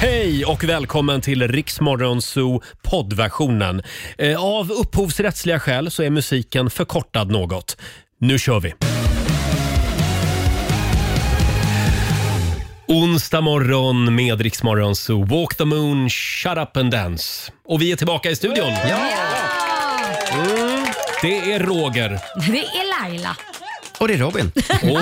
Hej och välkommen till Riksmorgon Zoo poddversionen. Eh, Av upphovsrättsliga skäl så är musiken förkortad något. Nu kör vi! Onsdag morgon med Riksmorgon Zoo. Walk the moon, shut up and dance. Och vi är tillbaka i studion. Mm, det är Roger. Det är Laila. Och det är Robin. Åh,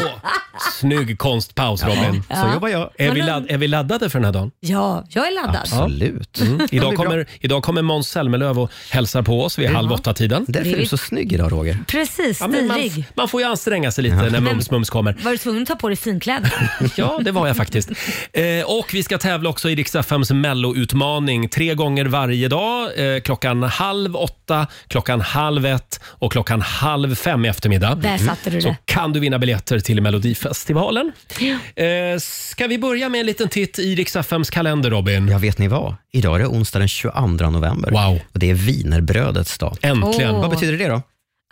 snygg konstpaus Robin. Så jobbar jag. Är vi, ladd, är vi laddade för den här dagen? Ja, jag är laddad. Absolut. Mm. Det Idag, kommer, idag kommer Måns Zelmerlöw och hälsar på oss vid halv åtta-tiden. Därför är du så snygg idag Roger. Precis, Ja, men man, stilig. man får ju anstränga sig lite när Mums Mums kommer. Var du tvungen att ta på dig finkläder? Ja, det var jag faktiskt. Eh, och vi ska tävla också i Rix FMs melloutmaning tre gånger varje dag. Eh, klockan halv åtta, klockan halv ett och klockan halv fem i eftermiddag. Där satte du Så det. Kan du vinna biljetter till Melodifestivalen. Eh, ska vi börja med en liten titt i Rix FMs kalender, Robin? Ja, vet ni vad? Idag är det onsdag den 22 november. Wow. Och det är wienerbrödets dag. Äntligen. Åh. Vad betyder det då?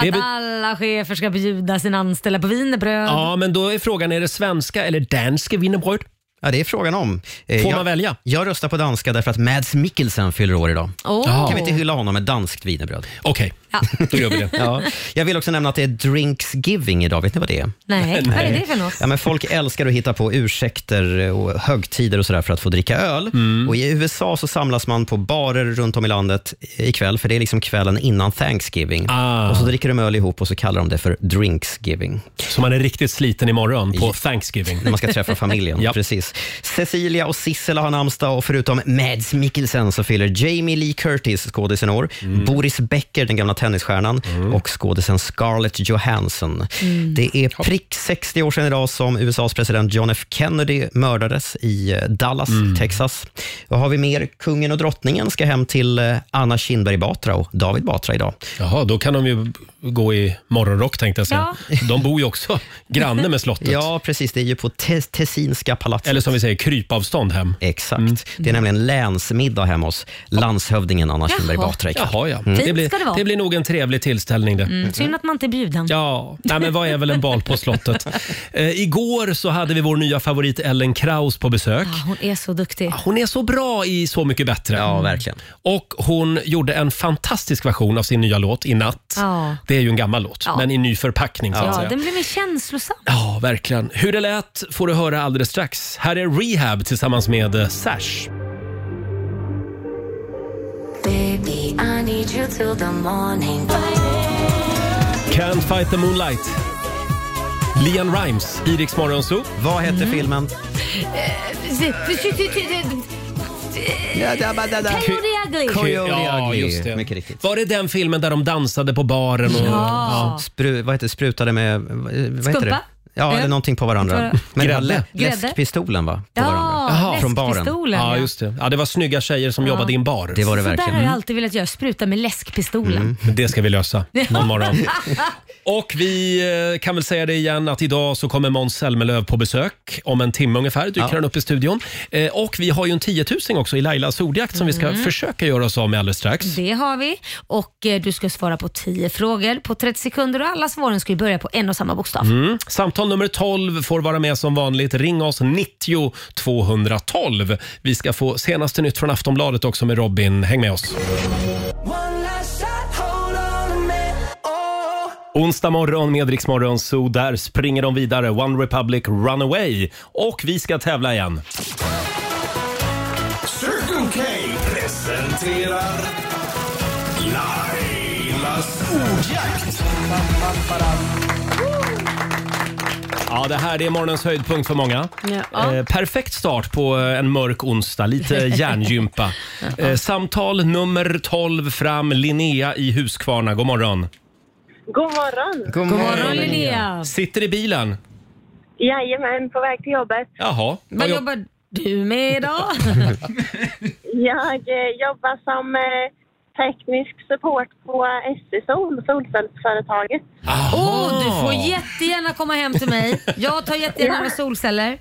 Att be- alla chefer ska bjuda sina anställda på wienerbröd. Ja, men då är frågan, är det svenska eller danska wienerbröd? Ja, det är frågan om. Eh, Får jag, man välja? Jag röstar på danska därför att Mads Mikkelsen fyller år idag. Åh. Ja. Kan vi inte hylla honom med danskt wienerbröd? Okej, då gör vi det. Ja. Jag vill också nämna att det är Drinksgiving idag. Vet ni vad det är? Nej, vad är det för något? Ja, men folk älskar att hitta på ursäkter och högtider och sådär för att få dricka öl. Mm. Och I USA så samlas man på barer runt om i landet ikväll, för det är liksom kvällen innan Thanksgiving. Ah. Och så dricker de öl ihop och så kallar de det för Drinksgiving. Så man är riktigt sliten imorgon på Thanksgiving. När man ska träffa familjen. Ja. Precis. Cecilia och Sissela har namnsdag och förutom Mads Mikkelsen så fyller Jamie Lee Curtis, skådisen, år. Mm. Boris Becker, den gamla tennisstjärnan och skådisen Scarlett Johansson. Det är prick 60 år sedan idag som USAs president John F Kennedy mördades i eh, Dallas, Mm. Texas. Vad har vi mer? Kungen och drottningen ska hem till eh, Anna Kinberg Batra och David Batra idag. Jaha, då kan de ju gå i morgonrock tänkte jag säga. De bor ju också granne med slottet. Ja, precis. Det är ju på Te- Tessinska palatset. Eller som vi säger, krypavstånd hem. Exakt. Det är nämligen länsmiddag hemma hos landshövdingen Anna Kinberg Jaha. Batra ikväll. Jaha, ja. Fint Det, blir, ska det vara. det blir nog en trevlig tillställning det. Mm, synd att man inte är bjuden. Ja, nej, men vad är väl en bal på slottet? Eh, igår så hade vi vår nya favorit Ellen Kraus på besök. Ah, hon är så duktig. Hon är så bra i Så mycket bättre. Ja, verkligen. Och hon gjorde en fantastisk version av sin nya låt I natt. Ja. Det är ju en gammal låt, Ja. men i ny förpackning så att Ja, säga. den blev mer känslosam. Ja, verkligen. Hur det lät får du höra alldeles strax. Här är Rehab tillsammans med eh, Sash. Baby, I need you till the morning. Can't fight the moonlight. Lian Rimes, i Rix Morgon Zoo. Vad hette filmen? Coyote Ja, Ugly. just det. Mycket riktigt. Var det den filmen där de dansade på baren? Och, Ja. Spru, vad heter det? Sprutade med... Vad heter Skumpa? Ja, eller någonting på varandra. Men det var lä- Grädde. läskpistolen va? På varandra. Ja, Från baren. läskpistolen. Ja, just det. Ja, det var snygga tjejer som jobbade i en bar. Det var det Så där verkligen. har jag alltid velat göra, spruta med läskpistolen. Men Det ska vi lösa någon morgon. Och vi eh, kan väl säga det igen att idag så kommer Måns Zelmerlöw på besök. Om en timme ungefär dyker Ja. han upp i studion. Eh, Och vi har ju en 10 000 också i Lailas ordjakt som vi ska försöka göra oss av med alldeles strax. Det har vi. Och eh, du ska svara på 10 frågor på 30 sekunder och alla svaren ska ju börja på en och samma bokstav. Mm. Samtal nummer 12 får vara med som vanligt. Ring oss 90 212. Vi ska få senaste nytt från Aftonbladet också med Robin. Häng med oss. Onsdag morgon med Rix Morgon Zoo. Där springer de vidare. One Republic Runaway. Och vi ska tävla igen. Ja, det här det är morgonens höjdpunkt för många. Ja. Eh, perfekt start på eh, en mörk onsdag. Lite hjärngympa. eh, samtal nummer 12 fram. Linnea i Huskvarna. God morgon. God morgon! God God morgon Linnea. Sitter i bilen. Jajamän, på väg till jobbet. Jaha. Vad Vad jobb- jobbar du med idag? Jag eh, jobbar som eh, teknisk support på SE-Sol, solcellsföretaget. Åh, du får jättegärna komma hem till mig. Jag tar jättegärna några solceller.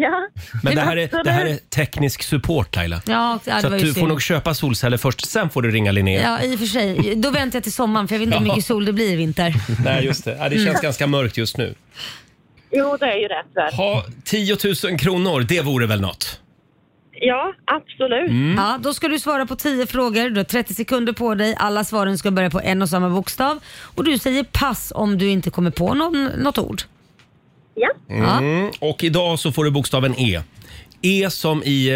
Ja, Men det här, är, det här är teknisk support Laila. Ja, ja det Så var att ju du får synd. nog köpa solceller först, sen får du ringa Linnea. Ja, i och för sig. Då väntar jag till sommaren för jag vet inte hur mycket sol det blir i vinter. Nej, just det. Ja, det känns ganska mörkt just nu. jo det är ju rätt väl. Ha 10 000 kronor, det vore väl något? Ja, absolut. Mm. Ja, då ska du svara på 10 frågor. Du har 30 sekunder på dig. Alla svaren ska börja på en och samma bokstav. Och du säger pass om du inte kommer på någon, något ord. Ja. Ja. Mm. Och idag så får du bokstaven E. E som i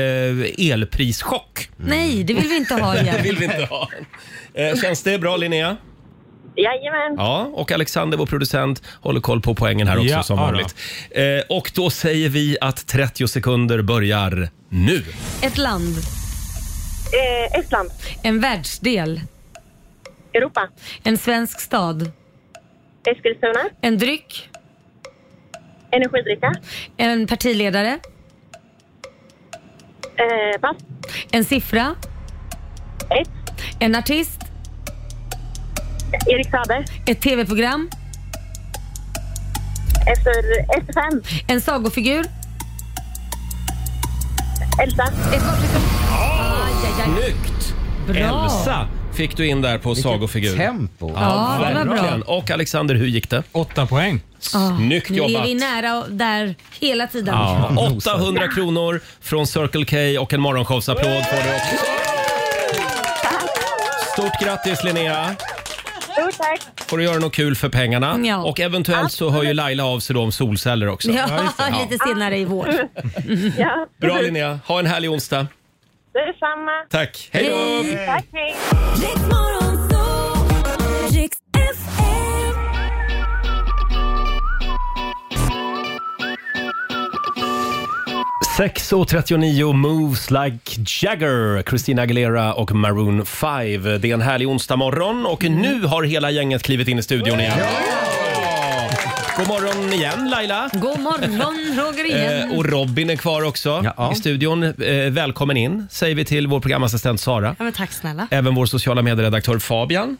eh, elprischock. Nej, det vill vi inte ha Det igen. vill vi inte ha. Eh, känns det bra Linnea? Jajamän. Ja, och Alexander, vår producent, håller koll på poängen här också Ja, som ja då. vanligt. Eh, och då säger vi att 30 sekunder börjar nu. Ett land, Eh, Estland. en världsdel, Europa. en svensk stad, Eskilstuna. en dryck, Energidricka. en partiledare, Eh, pass. en siffra, Ett. en artist, Erik Saade. ett tv-program, Efter, efter fem. en sagofigur, Elsa. ett. Snyggt! Bra. Elsa fick du in där på sagofigur. Tempo. Ja, det var bra. verkligen. Och Alexander, hur gick det? Åtta poäng. Snyggt Nu är jobbat! vi nära och där hela tiden. Ja, 800 kronor från Circle K och en morgonshowsapplåd får du också. Stort grattis Linnea! Stort tack. Får du göra något kul för pengarna. Ja. Och eventuellt så hör ju Laila av sig då om solceller också. Ja, lite senare i vår. Ja. Bra Linnea, ha en härlig onsdag. Det är samma. Tack, hej då! Tack, hej. Riks Morgonzoo, Riks FM. 6.39 Moves Like Jagger, Christina Aguilera och Maroon 5. Det är en härlig onsdag morgon och nu har hela gänget klivit in i studion igen. God morgon igen Laila. God morgon Roger igen. Eh, och Robin är kvar också Ja. i studion. Eh, välkommen in säger vi till vår programassistent Sara. Ja, men tack snälla. Även vår sociala medieredaktör Fabian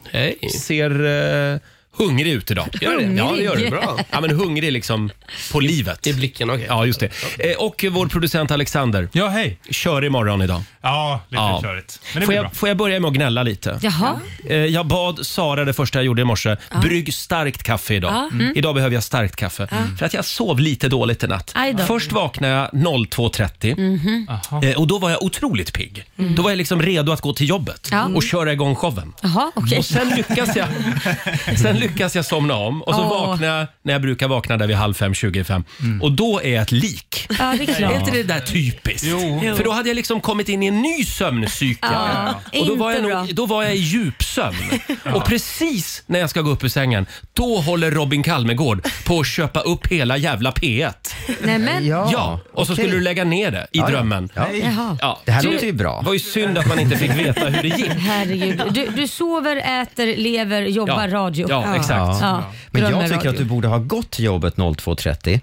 ser eh, hungrig ut idag. Gör det? Ja, det gör. Hungrig? Bra. Ja, men hungrig liksom på livet. I blicken, okej. Ja, just det. Eh, och vår producent Alexander Ja, hej. kör imorgon idag. Ja, lite Ja. körigt. Men det Får blir bra. jag, får jag börja med att gnälla lite? Jaha. Eh, Jag bad Sara det första jag gjorde i morse, brygg starkt kaffe idag. Ja. Mm. Idag behöver jag starkt kaffe. För att jag sov lite dåligt i natt. Aj då. Först vaknade jag 02.30 eh, och då var jag otroligt pigg. Då var jag liksom redo att gå till jobbet Ja. och köra igång showen. Jaha, okej. Och sen lyckas jag, sen lyckas jag somna om och så Åh. vaknar jag när jag brukar vakna där vid halv fem, 25. Och då är jag ett lik. Ja, det är Är klart. inte det där typiskt? Jo. För då hade jag liksom kommit in i en ny sömncykel. Ja, och då var, jag inte bra. nog, då var jag i djupsömn. Och precis när jag ska gå upp ur sängen, då håller Robin Kalmegård på att köpa upp hela jävla P1. Nej, men, Ja, och så okej. skulle du lägga ner det i Ja, ja. drömmen. Ja. Jaha. Ja. Det här låter ju bra. Det var ju synd att man inte fick veta hur det gick. Herregud. Du, du sover, äter, lever, jobbar, radio. Ja, exakt. Ja, Men jag tycker radio. att du borde ha gått till jobbet 02.30,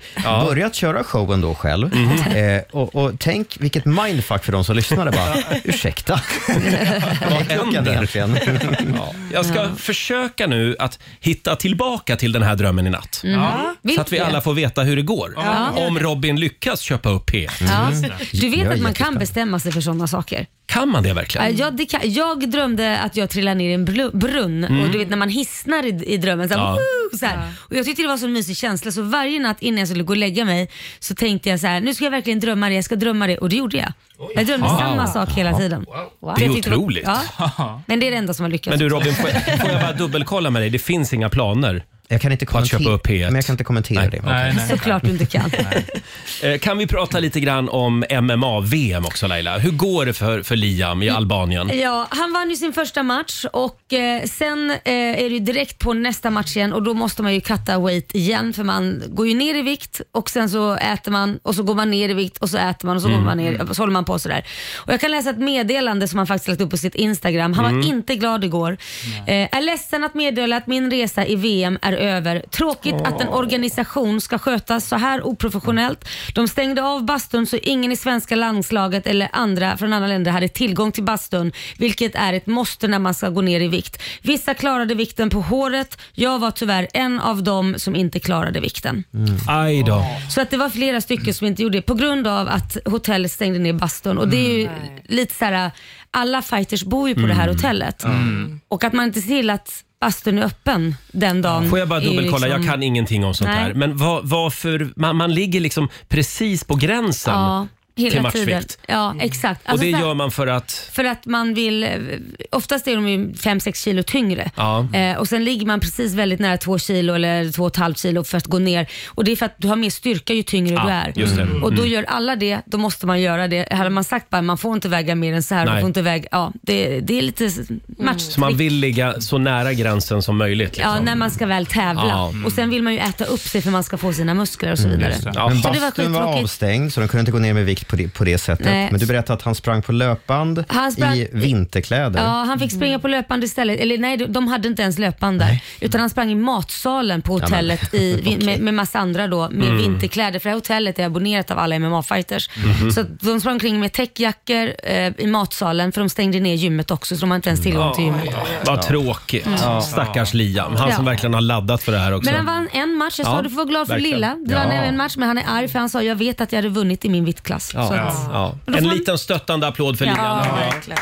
börjat köra showen då själv Mhm. eh, och, och tänk vilket mindfuck för de som lyssnade bara, ursäkta, vad är klockan händer? egentligen? Ja. Jag ska försöka nu att hitta tillbaka till den här drömmen i natt. Så att vi alla får veta hur det går. Ja. Om Robin lyckas köpa upp P1. Ja. Du vet Jag är att man kan jättespänd. bestämma sig för sådana saker. Kan man det verkligen? Ja, det kan, jag drömde att jag trillade ner i en blu- brunn och du vet när man hissnar i, i drömmen. Så här, Ja. woo, så här. Och jag tyckte det var så en mysig känsla så varje natt innan jag skulle gå och lägga mig så tänkte jag så här, nu ska jag verkligen drömma det, jag ska drömma det och det gjorde jag. Jag drömde samma sak hela tiden. Det är otroligt. Ja. Men det är det enda som har lyckats. Men du Robin, får jag, får jag bara dubbelkolla med dig? Det finns inga planer? Jag kan inte På att köpa kommentera, upp P1. men jag kan inte kommentera Nej. det. Nej, nej. Såklart du inte kan. Eh, Kan vi prata lite grann om MMA-VM också Laila? Hur går det för, för Liam i Albanien? Ja, han vann ju sin första match och eh, sen eh, är det ju direkt på nästa match igen och då måste man ju cutta weight igen för man går ju ner i vikt och sen så äter man och så går man ner i vikt och så äter man och så går man ner och så håller man på sådär. Och jag kan läsa ett meddelande som han faktiskt lagt upp på sitt Instagram. Han var inte glad igår. Eh, är ledsen att meddela att min resa i VM är över. Tråkigt att en organisation ska skötas så här oprofessionellt. De stängde av bastun så ingen i svenska landslaget eller andra från andra länder hade tillgång till bastun, vilket är ett måste när man ska gå ner i vikt. Vissa klarade vikten på håret. Jag var tyvärr en av dem som inte klarade vikten. Aj då. Så att det var flera stycken som inte gjorde det på grund av att hotellet stängde ner bastun. Och det är ju lite så här, alla fighters bor ju på det här hotellet. Och att man inte ser till att bastun är öppen den dagen. Får jag bara är ju dubbelkolla? liksom- Jag kan ingenting om sånt Nej. här. Men vad, varför, man, man ligger liksom precis på gränsen. Ja. Hela till matchvikt. tiden. Ja, exakt. Och Alltså det så här- gör man för att... För att man vill, eh, oftast är de ju 5-6 kilo tyngre. Ja. Eh, och sen ligger man precis väldigt nära 2 kilo eller 2,5 kilo för att gå ner. Och det är för att du har mer styrka ju tyngre Ja, du är. just det. Mm. Och då gör alla det, då måste man göra det. Hade man sagt bara man får inte väga mer än så här, Nej. du får inte väga, ja, det, det är lite matchtrick. Så man vill ligga så nära gränsen som möjligt. Liksom. Ja, när man ska väl tävla. Ja. Och sen vill man ju äta upp sig för man ska få sina muskler och så vidare. Men det var bastun var skittråkigt. avstängd, så de kunde inte gå ner med vikt på det, på det sättet. Nej. Men du berättade att han sprang på löpband Han sprang- i vinterkläder. Ja, han fick springa på löpande istället. Eller nej, de hade inte ens löpband där. Utan han sprang i matsalen på hotellet i, vi- med, med massa andra då, med Mm. vinterkläder. För det här hotellet är abonnerat av alla MMA-fighters. Mhm. Så de sprang omkring med täckjackor eh, i matsalen för de stängde ner gymmet också så de har inte ens tillgång till gymmet. Vad tråkigt. Stackars Liam. Han som Ja. verkligen har laddat för det här också. Men han vann en match. Jag sa Ja, du får vara glad för verkligen. lilla. Du vann en match men han är arg för han sa jag vet att jag hade vunnit i min viktklass. Ja. Så att, Ja. då får En liten stöttande applåd för Liam. ja, Ja. verkligen.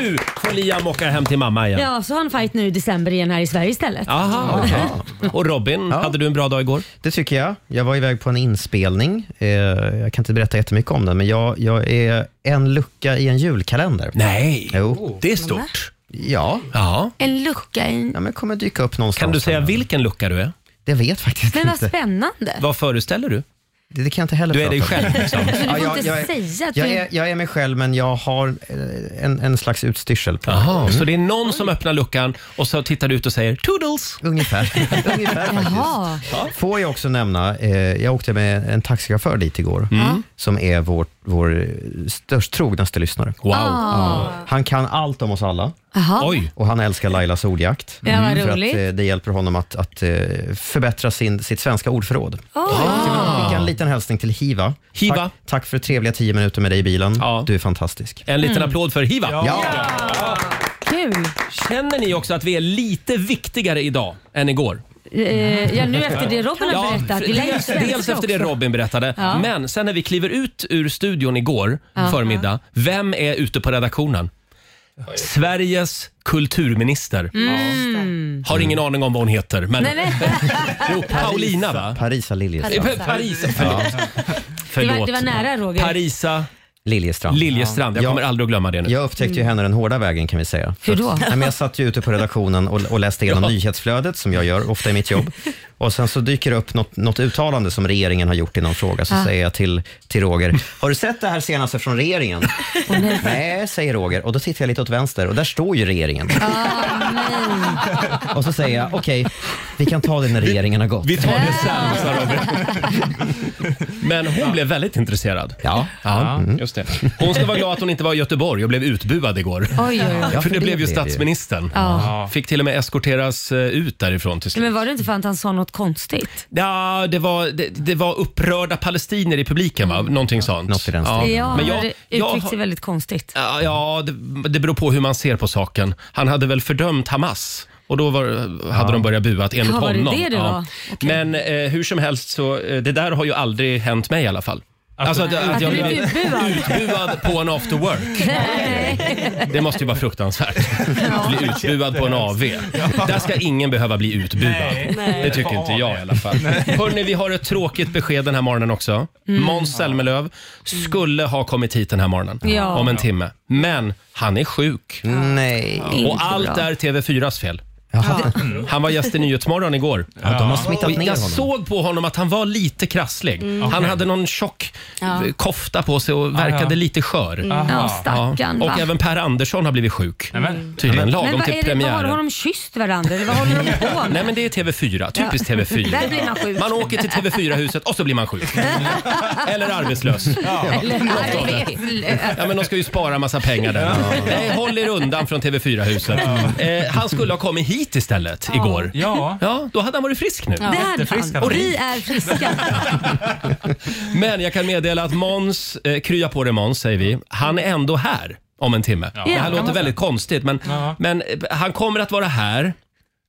Nu får Liam åka hem till mamma igen. Ja, så har han fight nu i december igen här i Sverige istället. Aha, okej. Och Robin, hade du en bra dag igår? Det tycker jag. Jag var iväg på en inspelning. Eh, jag kan inte berätta jättemycket om den, men jag, jag är en lucka i en julkalender. Nej, Jo. det är stort. Ja, Ja. En lucka i... ja men kommer dyka upp någonstans. Kan du säga vilken lucka du är? Det vet faktiskt Men vad inte. spännande. Vad föreställer du? Det, det kan jag inte heller Du är dig prata om. själv liksom. Ja, jag, jag, säga att jag, du... är, jag är mig själv, men jag har eh, en, en slags utstyrsel på mig. Jaha, så det är någon som öppnar luckan och så tittar du ut och säger “Toodles”. Ungefär. Ungefär faktiskt. Jaha. Får jag också nämna, eh, jag åkte med en taxichaufför dit igår, som är vår, vår störst trognaste lyssnare. Wow. Ah. Han kan allt om oss alla Jaha. Oj. och han älskar Lailas ordjakt. Ja, vad för att roligt. eh, det hjälper honom att, att eh, förbättra sin, sitt svenska ordförråd. Vill skicka en liten hälsning till Hiva. Hiva. Tack, tack för trevliga tio minuter med dig i bilen. Ja. Du är fantastisk. En liten applåd för Hiva. Ja. Kul. Känner ni också att vi är lite viktigare idag än igår? Eh, ja, nu efter det Robin har berättat. Vi lär ju dels, svenska dels efter det också. Robin berättade, Ja. men sen när vi kliver ut ur studion igår förmiddag, vem är ute på redaktionen? Sveriges kulturminister. Har ingen aning om vad hon heter, men Mm. Nej, nej. jo, Paulina va? Parisa Liljestrand. Eh, Paris, förlåt. Det, var, det var nära Roger. Parisa Liljestrand. Liljestrand. Jag Ja. kommer aldrig att glömma det nu. Jag upptäckte ju henne den hårda vägen kan vi säga. Hur då? Att, nej, men jag satt ju ute på redaktionen och, och läste igenom Ja. nyhetsflödet som jag gör ofta i mitt jobb. Och sen så dyker det upp något, något uttalande som regeringen har gjort i någon fråga. Så Ah. säger jag till, till Roger, har du sett det här senaste från regeringen? nej, säger Roger. Och då tittar jag lite åt vänster och där står ju regeringen. och så säger jag, okej, vi kan ta det när regeringen har gått. Vi tar det sen, sa Robin. Men hon blev väldigt intresserad. Ja. Ja, just det. Hon ska vara glad att hon inte var i Göteborg och blev utbuad igår. Oj, oj, oj. Ja, för det blev ju. statsministern. Ja. Fick till och med eskorteras eh, ut därifrån till slut. Men var det inte för att han sa något konstigt? Ja, det var, det, det var upprörda palestinier i publiken, va? Någonting sånt. Något i den stilen. Ja, Men jag, hade jag, uttryckt sig väldigt konstigt. Ja, ja det, det beror på hur man ser på saken. Han hade väl fördömt Hamas och då var, hade de börjat bua enligt Ja, var det honom. det det var? Okej. Men eh, hur som helst, så, eh, det där har ju aldrig hänt mig i alla fall. Alltså att, att jag blev utbuad? på en after work. Det måste ju vara fruktansvärt. Bli utbuad på en AV. Där ska ingen behöva bli utbuad. Det tycker inte jag i alla fall. Hörrni, vi har ett tråkigt besked den här morgonen också. Måns Zelmerlöw skulle ha kommit hit den här morgonen om en timme. Men han är sjuk. Nej. Och allt är TV4s fel. Jaha. Han var gäst i Nyhetsmorgon igår. Ja, de har smittat ner jag honom. såg på honom att han var lite krasslig. Han hade någon tjock Ja. eh, kofta på sig och verkade lite skör. Ja, stackarn Och va? även Per Andersson har blivit sjuk. Nämen. Tydligen Men lagom vad till är det, vad har premiären. de kysst varandra eller vad håller de på med? Nej men det är TV4, typiskt TV4. Där blir man sjuk. Man åker till TV4-huset och så blir man sjuk. Eller arbetslös. Eller arbetslös. Ja, men de ska ju spara massa pengar där. Nej, håll er undan från TV4-huset. Eh, han skulle ha kommit hit istället igår. Ja. Ja, då hade han varit frisk nu. Det hade Jättefrisk han. hade Och han. vi är friska. Men jag kan meddela att Måns, eh, krya på dig Måns säger vi, han är ändå här om en timme. Det här kan låter man väldigt konstigt men, Ja. men eh, han kommer att vara här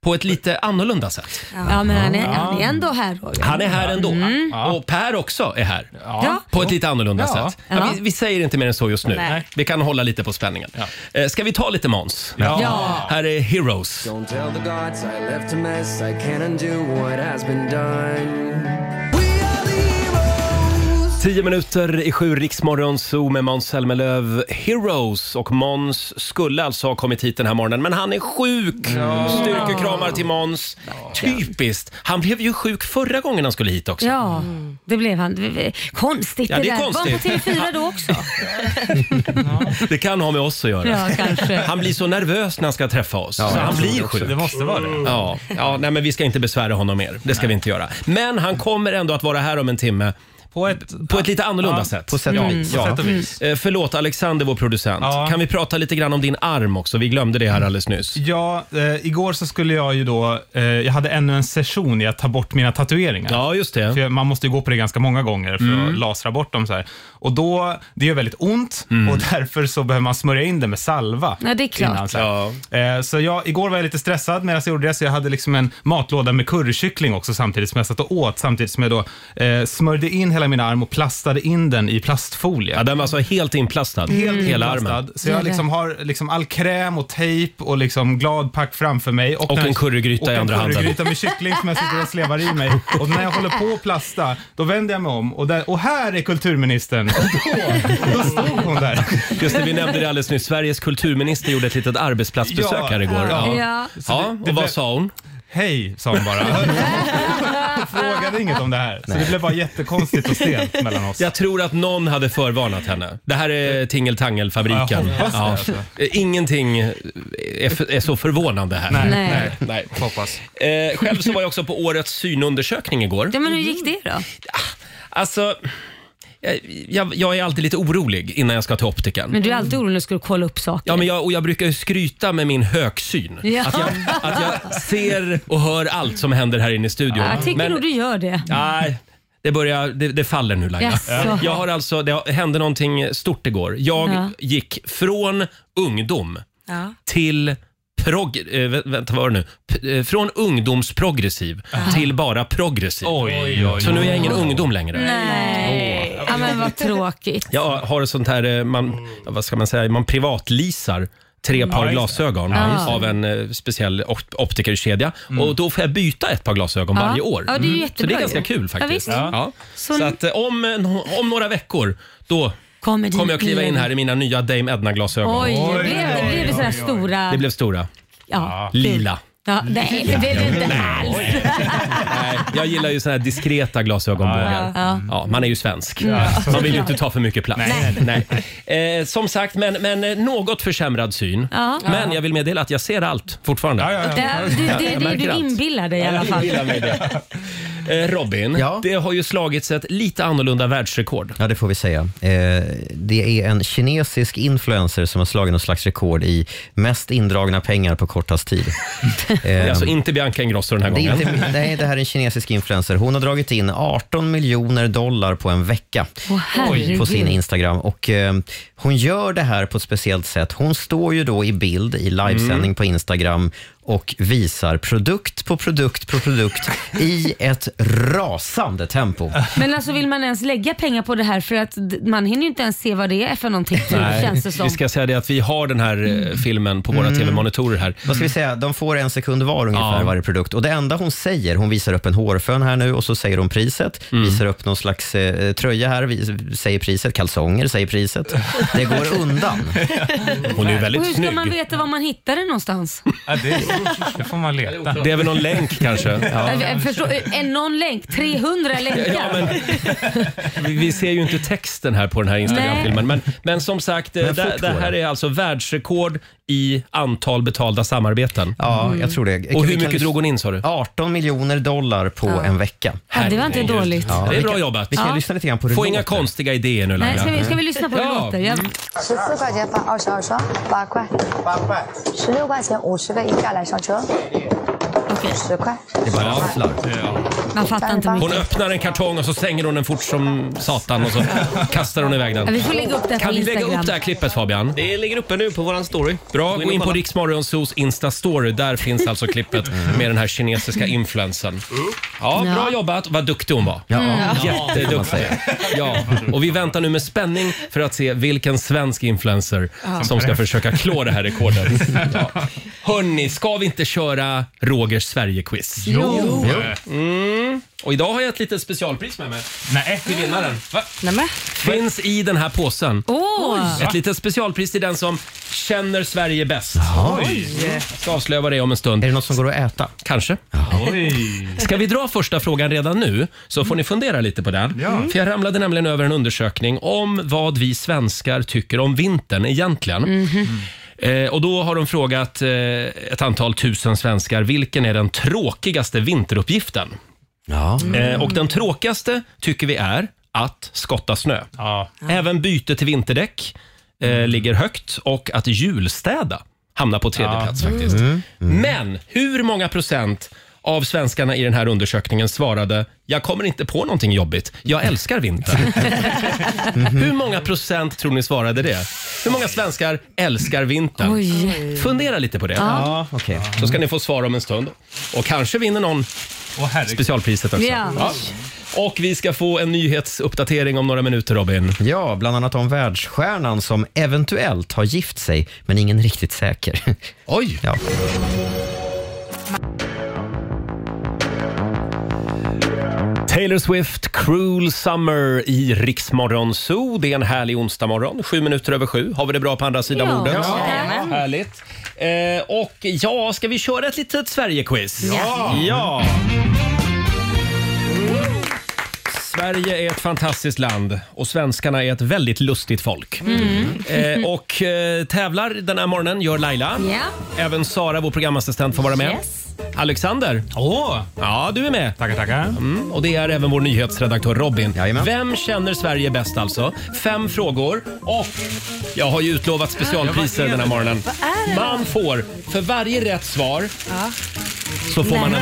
på ett lite annorlunda sätt. Ja, men han är, han är ändå här Roger. Han är här ändå. Mm. Och Per också är här. Ja. På ett lite annorlunda Ja. sätt. Ja, Ja. vi, vi säger inte mer än så just nu. Nej. Vi kan hålla lite på spänningen. Eh, ska vi ta lite Måns? Ja. Här är Heroes. Don't tell the gods I left a mess. I can't undo what has been done. Tio minuter i sju, Riksmorgon Zoo med Måns Zelmerlöw. Heroes och Måns skulle alltså ha kommit hit den här morgonen, men han är sjuk. Styrkekramar till Måns. Typiskt. Han blev ju sjuk förra gången han skulle hit också. Ja, det blev han. Konstigt Ja, det är där. konstigt. Var han på TV4 då också? Det kan ha med oss att göra. Ja, kanske. Han blir så nervös när han ska träffa oss, så han blir sjuk. Det måste vara det. Ja, ja nej, men vi ska inte besvära honom mer. Det ska vi inte göra. Men han kommer ändå att vara här om en timme. På ett, På ett lite annorlunda Ja, sätt. På sätt och vis. på sätt och vis. Eh, förlåt Alexander, vår producent. Ja. Kan vi prata lite grann om din arm också? Vi glömde det här alldeles nyss. Ja, eh, igår så skulle jag ju då, eh, jag hade ännu en session i att ta bort mina tatueringar. Ja, just det. För man måste ju gå på det ganska många gånger för Mm. att lasra bort dem så här. Och då, det gör väldigt ont Mm. och därför så behöver man smörja in det med salva. Ja, det är klart. innan, så här. Eh, Så jag, igår var jag lite stressad medan jag gjorde det, så jag hade liksom en matlåda med currykyckling också samtidigt som jag satt och åt, samtidigt som jag då eh, smörjde in hela min arm och plastade in den i plastfolie. Ja, den var alltså helt inplastad. Helt Hela inplastad. armen. Så jag liksom har liksom all kräm och tejp och liksom gladpack framför mig. Och när- en currygryta och i andra en handen. currygryta med kyckling som jag sitter och slevar i mig. Och när jag håller på att plasta, då vänder jag mig om och, där, och här är kulturministern. Och då, då stod hon där. Just det, vi nämnde det alldeles nyss. Sveriges kulturminister gjorde ett litet arbetsplatsbesök Ja. här igår. Ja. Ja. Ja, det och blev- vad sa hon? Hej, sa hon bara. Jag frågade inget om det här. Så det blev bara jättekonstigt och stelt mellan oss. Jag tror att någon hade förvarnat henne. Det här är Tingeltangelfabriken. Ja, jag hoppas det, alltså. Eh, Ingenting är, f- är så förvånande här. Nej, Nej. nej. Nej. Hoppas. Eh, själv så var jag också på årets synundersökning igår. Ja, men hur gick det då? Alltså, jag, jag, är alltid lite orolig innan jag ska till optiken. Men du är alltid orolig när du ska kolla upp saker. Ja, men jag, och jag brukar ju skryta med min högsyn. Ja. Att, jag, att jag ser och hör allt som händer här inne i studion. Ja, jag tycker Men- nog du gör det. Nej, det, börjar, det, det faller nu Laila. Jaså. Jag har alltså, det hände någonting stort igår. Jag Ja. gick från ungdom Ja. till prog, äh, vänta, vad var det nu? P- eh, från ungdomsprogressiv till bara progressiv. Oj, oj, oj. Så nu är jag ingen ungdom längre. Nej, ja, men vad tråkigt. Jag har sånt här, eh, man, ja, vad ska man säga, man privatleasar tre par just det. glasögon Ja. av en eh, speciell op- optikerkedja. Och då får jag byta ett par glasögon Ja. varje år. Ja, det är ju Så jättebra det är ganska ju. kul faktiskt. Ja, visst. Ja. Så- Så att eh, om, eh, om några veckor, då Kommer, kommer jag kliva in här i mina nya Dame Edna-glasögon. Oj, Oj, blev det, blev det sådär stora? Det blev stora. ja. Lila. Ja, nej, det blev det inte alls. Nej, jag gillar ju såna här diskreta glasögonbågar. Ja. Ja, man är ju svensk. Man vill ju inte ta för mycket plats. Nej. Nej. Eh, som sagt, men, men eh, något försämrad syn. Ja. Men jag vill meddela att jag ser allt fortfarande. Ja, ja, ja. Ja, du, det är det du inbillar dig i alla fall. gillar mig det. Eh, Robin, Ja? det har ju slagits ett lite annorlunda världsrekord. Ja, det får vi säga. Eh, det är en kinesisk influencer som har slagit någon slags rekord i mest indragna pengar på kortast tid. Det är Eh, alltså inte Bianca Ingrosso den här det är gången. inte, nej, det här är en kinesisk influencer. Hon har dragit in 18 miljoner dollar på en vecka Åh, herregud. på sin Instagram. Och, eh, hon gör det här på ett speciellt sätt. Hon står ju då i bild i livesändning Mm. på Instagram och visar produkt på produkt på produkt i ett rasande tempo. Men alltså vill man ens lägga pengar på det här för att d- man hinner ju inte ens se vad det är för någonting typ, känns det som. Vi ska säga det att vi har den här eh, filmen på våra tv-monitorer här. Vad ska vi säga? De får en sekund var ungefär Ja. varje produkt. Och Det enda hon säger, hon visar upp en hårfön här nu och så säger hon priset. Mm. Visar upp någon slags eh, tröja här, vi, säger priset. Kalsonger säger priset. Det går undan. Hon är ju Och väldigt hur ska snygg. man veta var man hittar det någonstans? Ja, det, det får man leta. Det är väl någon länk kanske? Ja. Jag- jag förstår, en någon länk, 300 länkar. Ja, men, vi, vi ser ju inte texten här på den här Instagram-filmen. Men, men som sagt, eh, Men det, fort det går här det. är alltså världsrekord i antal betalda samarbeten. Ja, jag tror det. Och Vi hur kan mycket lys- drog hon in sa du? 18 miljoner dollar på en vecka. Ja, det var inte Herregud. dåligt. Ja, Det är vi bra kan- jobbat. Vi kan Ja. lyssna lite grann på hur det Få inga låter. konstiga idéer nu Nej, ska, vi, Laila. ska vi lyssna på hur det Ja. låter? Jag, 十四块钱放二十二双，八块；八块。十六块钱五十个一下来上车，十块。 Det bara rasslar. man fattar inte Hon mycket. öppnar en kartong och så stänger hon den fort som satan och så kastar hon iväg Ja, den. vi får lägga upp det här Kan på vi lägga Instagram. upp det här klippet Fabian? Det ligger uppe nu på våran story. Bra, gå in på. Riksmorgonsos Insta-story. Där finns alltså klippet med den här kinesiska influensen. Ja, bra Ja. jobbat. Vad duktig hon var. Ja. Jätteduktig. Ja, och vi väntar nu med spänning för att se vilken svensk influencer som ska försöka klå det här rekordet. Ja. Hörni, ska vi inte köra Rogers Sverige-quiz. Jo. Mm. Och idag har jag ett litet specialpris med mig Nej. till vinnaren. Va? Nämen. Finns i den här påsen. Åh! Ett litet specialpris till den som känner Sverige bäst. Oj. Jag ska avslöja vad det är om en stund. Är det något som går att äta? Kanske. Oj. Ska vi dra första frågan redan nu så får ni fundera lite på den. Ja. För jag ramlade nämligen över en undersökning om vad vi svenskar tycker om vintern egentligen. Eh, och då har de frågat eh, ett antal tusen svenskar vilken är den tråkigaste vinteruppgiften? Ja. Eh, och den tråkigaste tycker vi är att skotta snö. Ja. Även byte till vinterdäck eh, ligger högt och att julstäda hamnar på tredje Ja. plats faktiskt. Men hur många procent av svenskarna i den här undersökningen svarade “Jag kommer inte på någonting jobbigt, jag älskar vintern”. Hur många procent tror ni svarade det? Hur många svenskar älskar vintern? Oj. Fundera lite på det. Ja, okej. Så ska ni få svar om en stund. Och kanske vinner någon Åh herregud. specialpriset också. Ja. Och vi ska få en nyhetsuppdatering om några minuter Robin. Ja, bland annat om världsstjärnan som eventuellt har gift sig, men ingen riktigt säker. Oj! Ja. Taylor Swift, Cruel Summer i Riksmorgon Zoo. Det är en härlig onsdagmorgon. Sju minuter över sju. Har vi det bra på andra sidan Ja. Ja. Härligt. Eh, och ja, ska vi köra ett litet Sverige-quiz? Ja. ja. Sverige är ett fantastiskt land och svenskarna är ett väldigt lustigt folk. Eh, och eh, tävlar den här morgonen gör Laila. Ja. Även Sara, vår programassistent, får vara med. Yes. Alexander, Åh. ja du är med. Tackar, tackar. Mm, och det är även vår nyhetsredaktör Robin. Jajamän. Vem känner Sverige bäst alltså? Fem frågor och jag har ju utlovat specialpriser den här morgonen. är det? Man får, för varje rätt svar så får man en,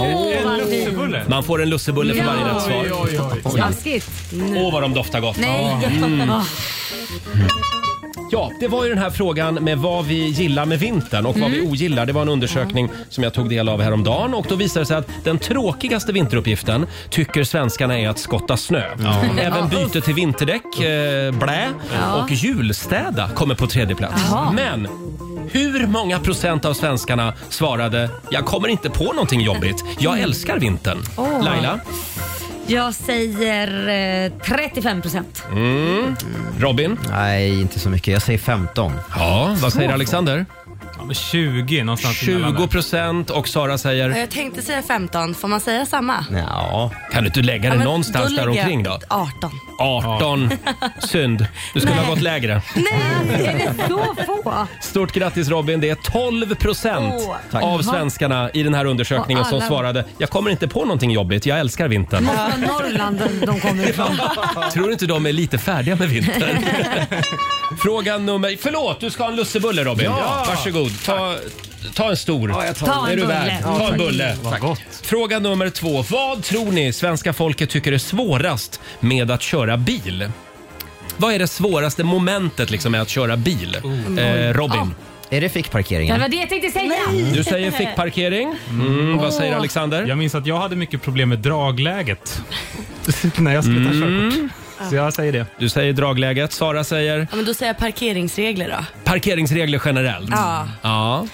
fint. Lussebulle. man får en lussebulle för varje rätt svar. Oj, oj, oj. Taskigt. Åh vad de doftar gott. Nej. Mm. Ja, det var ju den här frågan med vad vi gillar med vintern och vad vi ogillar. Det var en undersökning som jag tog del av häromdagen och då visade det sig att den tråkigaste vinteruppgiften tycker svenskarna är att skotta snö. Även byte till vinterdäck, eh, blä och julstäda kommer på tredje plats. Men hur många procent av svenskarna svarade “Jag kommer inte på någonting jobbigt, jag älskar vintern”? Åh. Laila? Jag säger eh, 35 procent. Mm. Robin? Nej, inte så mycket. Jag säger 15. Ja, vad säger Alexander? Ja, men 20 någonstans 20 där. procent och Sara säger Jag tänkte säga 15. Får man säga samma? Ja, Kan du inte lägga det men någonstans då där lägger omkring jag då? 18. 18. Synd. Du skulle ha gått lägre. Nej, är det så få? Stort grattis Robin. Det är 12 procent Åh. av svenskarna i den här undersökningen Och som alla- svarade jag kommer inte på någonting jobbigt, jag älskar vintern. Måste vara Norrland de kommer ifrån. Tror inte de är lite färdiga med vintern? Fråga nummer... Förlåt, du ska ha en lussebulle Robin. Ja. Varsågod. Ta, ta en stor. Ta är en du bulle. värd. Ta en bulle. Vad gott. Fråga nummer två. Vad tror ni svenska folket tycker är svårast med att köra bil? Vad är det svåraste momentet liksom med att köra bil? Eh, Robin, är det Det fickparkeringen? var det jag tänkte säga. du säger fickparkering. Mm, vad säger Alexander? Jag minns att jag hade mycket problem med dragläget när jag skulle ta Mm. körkort. Så jag säger det. Du säger dragläget. Sara säger Ja, men då säger jag parkeringsregler då. parkeringsregler generellt. Ja. Ja.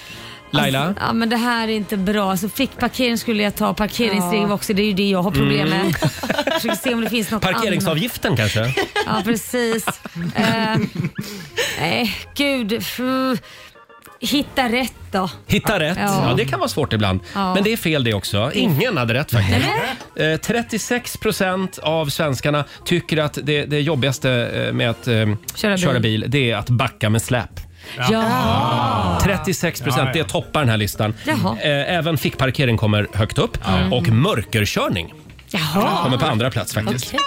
Laila? Ja men det här är inte bra. Alltså, fick parkering skulle jag ta. Parkeringsregler också. Det är ju det jag har problem med. Försöker se om det finns något annat. Parkeringsavgiften kanske? Ja precis. Eh, Nej gud. Fuh. Hitta rätt då. Hitta rätt. Ja. Ja. det kan vara svårt ibland. Ja. Men det är fel det också. Ingen hade rätt faktiskt. Eh, 36 procent av svenskarna tycker att det, det jobbigaste eh, med att eh, Köra köra, bil. bil. det är att backa med släp. Ja. 36 procent, Ja, ja. det toppar den här listan. Jaha. Eh, Även fickparkering kommer högt upp. Och mörkerkörning Jaha. kommer på andra plats faktiskt. Okej.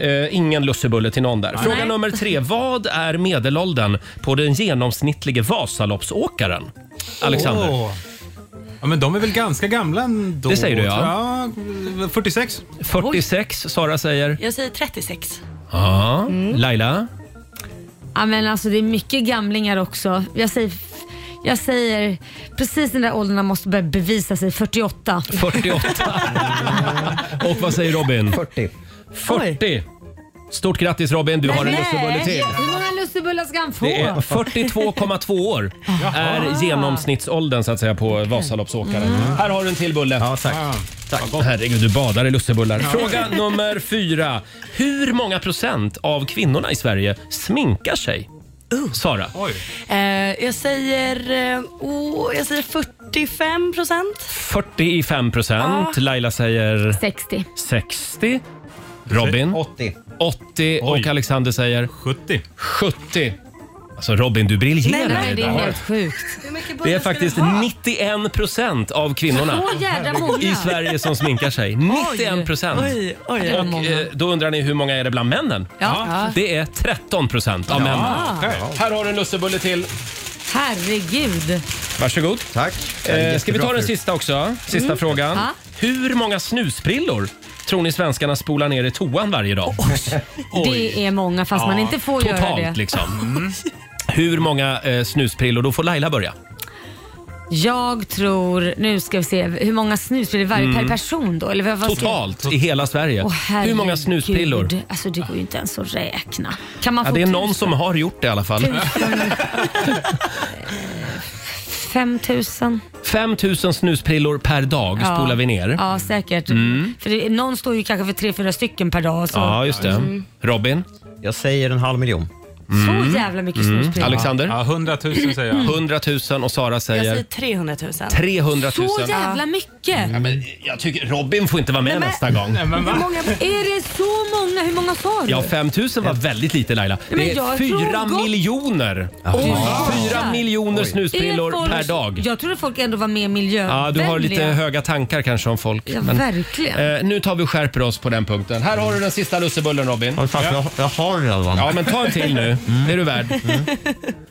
Eh, ingen lussebulle till någon där. Fråga Nej. nummer tre. Vad är medelåldern på den genomsnittlige Vasaloppsåkaren? Alexander? Åh. Ja, men de är väl ganska gamla ändå? Det säger du, ja. tror jag. Ja, 46. 46, Sara säger. Jag säger 36. Ja. Mm. Laila? Ja men alltså det är mycket gamlingar också. Jag säger, jag säger precis den där åldern man måste börja bevisa sig. 48. 48. Och vad säger Robin? 40. 40. Stort grattis Robin, du har en lussebulle till. Hur många lussebullar ska han få? Det är 42,2 år är genomsnittsåldern så att säga på Vasaloppsåkare. Här har du en till bulle. Ja, tack. Tack. Herregud, du badar i lussebullar. Fråga nummer fyra. Hur många procent av kvinnorna i Sverige sminkar sig? Sara? Eh, jag säger, eh, oh, jag säger 45 procent. 45 procent. Laila säger 60. 60. Robin? 80. 80 och Alexander säger 70. 70. Alltså Robin, du briljerar Nej, det är idag. helt sjukt. Det är faktiskt 91 procent av kvinnorna Så jädra många. i Sverige som sminkar sig. 91 procent. Oj, oj, oj. Och eh, då undrar ni hur många är det bland männen? Ja. Det är 13 procent av männen. Här har du en lussebulle till. Herregud. Varsågod. Tack. Eh, ska vi ta den sista också? Sista frågan. Ja. Hur många snusprillor tror ni svenskarna spolar ner i toan varje dag? Det är många fast man inte får göra Totalt det. liksom. Hur många eh, snusprillor? Då får Laila börja. Jag tror, nu ska vi se, hur många snusprillor varje per person då? Eller vad, vad ska Mm. Totalt i hela Sverige. Åh, Hur många herregud. snusprillor? Alltså det går ju inte ens att räkna. Kan man Ja, få det är någon tusen? som har gjort det i alla fall. Tusen? 5 000 snusprillor per dag Ja. spolar vi ner. Ja, säkert. För det, någon står ju kanske för tre, fyra stycken per dag. Så, Ja, just det. Robin? Jag säger en halv miljon. Så jävla mycket snusprillor. Alexander? Ja, 100 000 säger jag. 100 000 och Sara Jag säger säger 300 000. 300 000. Så jävla mycket! Ja, men jag tycker Robin får inte vara med nästa gång. Nej, men va? Är det så många? Hur många sa du? Ja, 5 000 var väldigt lite Laila. men Det är jag 4 tror gott- miljoner. Fyra miljoner snusprillor folk- per dag. Jag trodde folk ändå var mer miljövänliga. Ja, du har lite höga tankar kanske om folk. Ja, verkligen. eh, nu tar vi och skärper oss på den punkten. Här har du den sista lussebullen Robin. Fast jag, jag har redan. Ja, men ta en till nu. Det är du värd.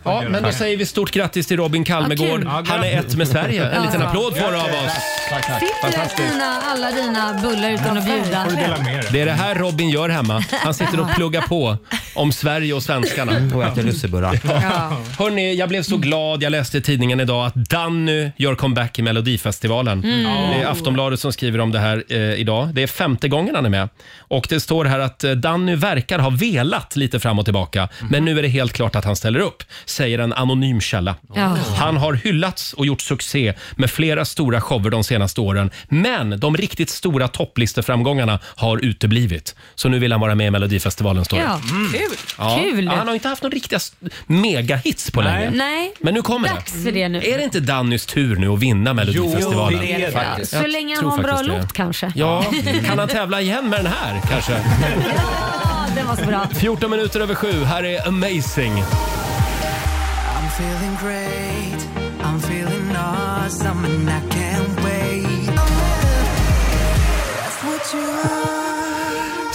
Ja, men då säger vi stort grattis till Robin Kalmegård. Han är ett med Sverige. En liten applåd får du av oss. Sitter dina, alla dina bullar utan att bjuda? Får du dela med dig. Det är det här Robin gör hemma. Han sitter och pluggar på om Sverige och svenskarna. Och äter lussebullar. Ja. Hörrni, jag blev så glad. Jag läste i tidningen idag att Danny gör comeback i Melodifestivalen. Det är Aftonbladet som skriver om det här eh, idag. Det är femte gången han är med. Och det står här att eh, Danny verkar ha velat lite fram och tillbaka. Men nu är det helt klart att han ställer upp, säger en anonym källa. Ja. Han har hyllats och gjort succé med flera stora shower de senaste åren. Men de riktigt stora topplisteframgångarna har uteblivit. Så nu vill han vara med i Melodifestivalen, står det. Ja. Kul. Ja. Kul. Ja, han har inte haft några riktiga s- megahits på länge. Nej, Men nu kommer dags för det nu. det. Är det inte Dannys tur nu att vinna Melodifestivalen? Jo, det är det faktiskt. Så länge han tror har en bra faktiskt det. låt kanske. Ja, kan han tävla igen med den här kanske? Ja, den var så bra. 14 minuter över sju. Här är Amazing. I'm feeling great. I'm feeling awesome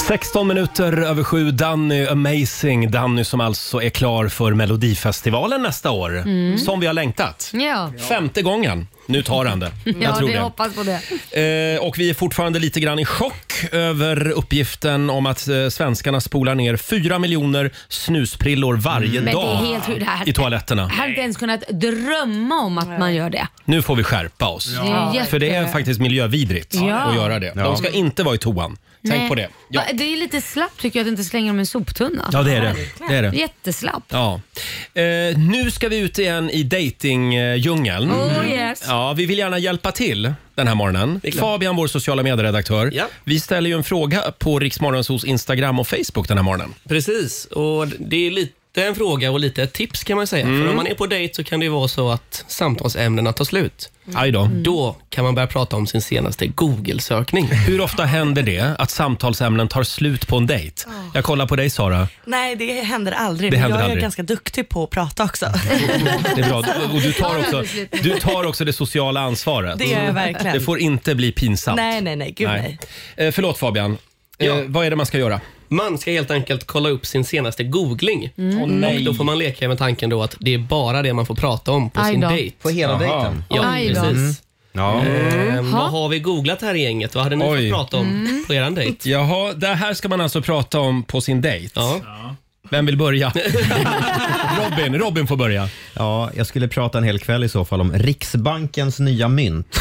16 minuter över sju. Danny Amazing. Danny som alltså är klar för Melodifestivalen nästa år. Som vi har längtat. Ja, Femte gången. Nu tar han det. Jag ja tror vi det. hoppas på det. Eh, och vi är fortfarande lite grann i chock över uppgiften om att eh, svenskarna spolar ner 4 miljoner snusprillor varje Men det är dag helt sjukt. Det här- i toaletterna. Jag hade inte ens kunnat drömma om att man gör det. Nu får vi skärpa oss. Det är jätte- För det är faktiskt miljövidrigt Ja. att göra det. De ska inte vara i toan. Tänk Nej. på det. Ja. Va, Det är lite slappt tycker jag att inte slänga dem i en soptunna. ja, det är det. det, är det. Jätteslapp. Ja. Eh, nu ska vi ut igen i datingdjungeln. Oh yes. Ja, vi vill gärna hjälpa till den här morgonen. Fabian, vår sociala medieredaktör. Ja. Vi ställer ju en fråga på Riksmorgonsos Instagram och Facebook den här morgonen. Precis, och det är lite en fråga och lite ett tips kan man säga. Mm. För om man är på dejt så kan det ju vara så att samtalsämnena tar slut. Aj då. Då kan man börja prata om sin senaste Google-sökning. Hur ofta händer det att samtalsämnen tar slut på en dejt? Jag kollar på dig Sara. Nej, det händer aldrig. Det men händer jag är aldrig. ganska duktig på att prata också. Det är bra. Och du tar också, du tar också det sociala ansvaret. Det gör jag verkligen. Det får inte bli pinsamt. nej, nej, nej. Gud nej. Eh, förlåt Fabian. Eh, Ja. vad är det man ska göra? Man ska helt enkelt kolla upp sin senaste googling. Åh, nej. Och då får man leka med tanken då att det är bara det man får prata om på Aj sin då. dejt. På hela dejten. Ja, Aj då. precis. Ja. Eh, vad har vi googlat här i gänget? Vad hade ni Oj. fått prata om Mm. på er dejt? Jaha, det här ska man alltså prata om på sin dejt. Ja. Vem vill börja? Robin, Robin får börja. ja, jag skulle prata en hel kväll i så fall om Riksbankens nya mynt.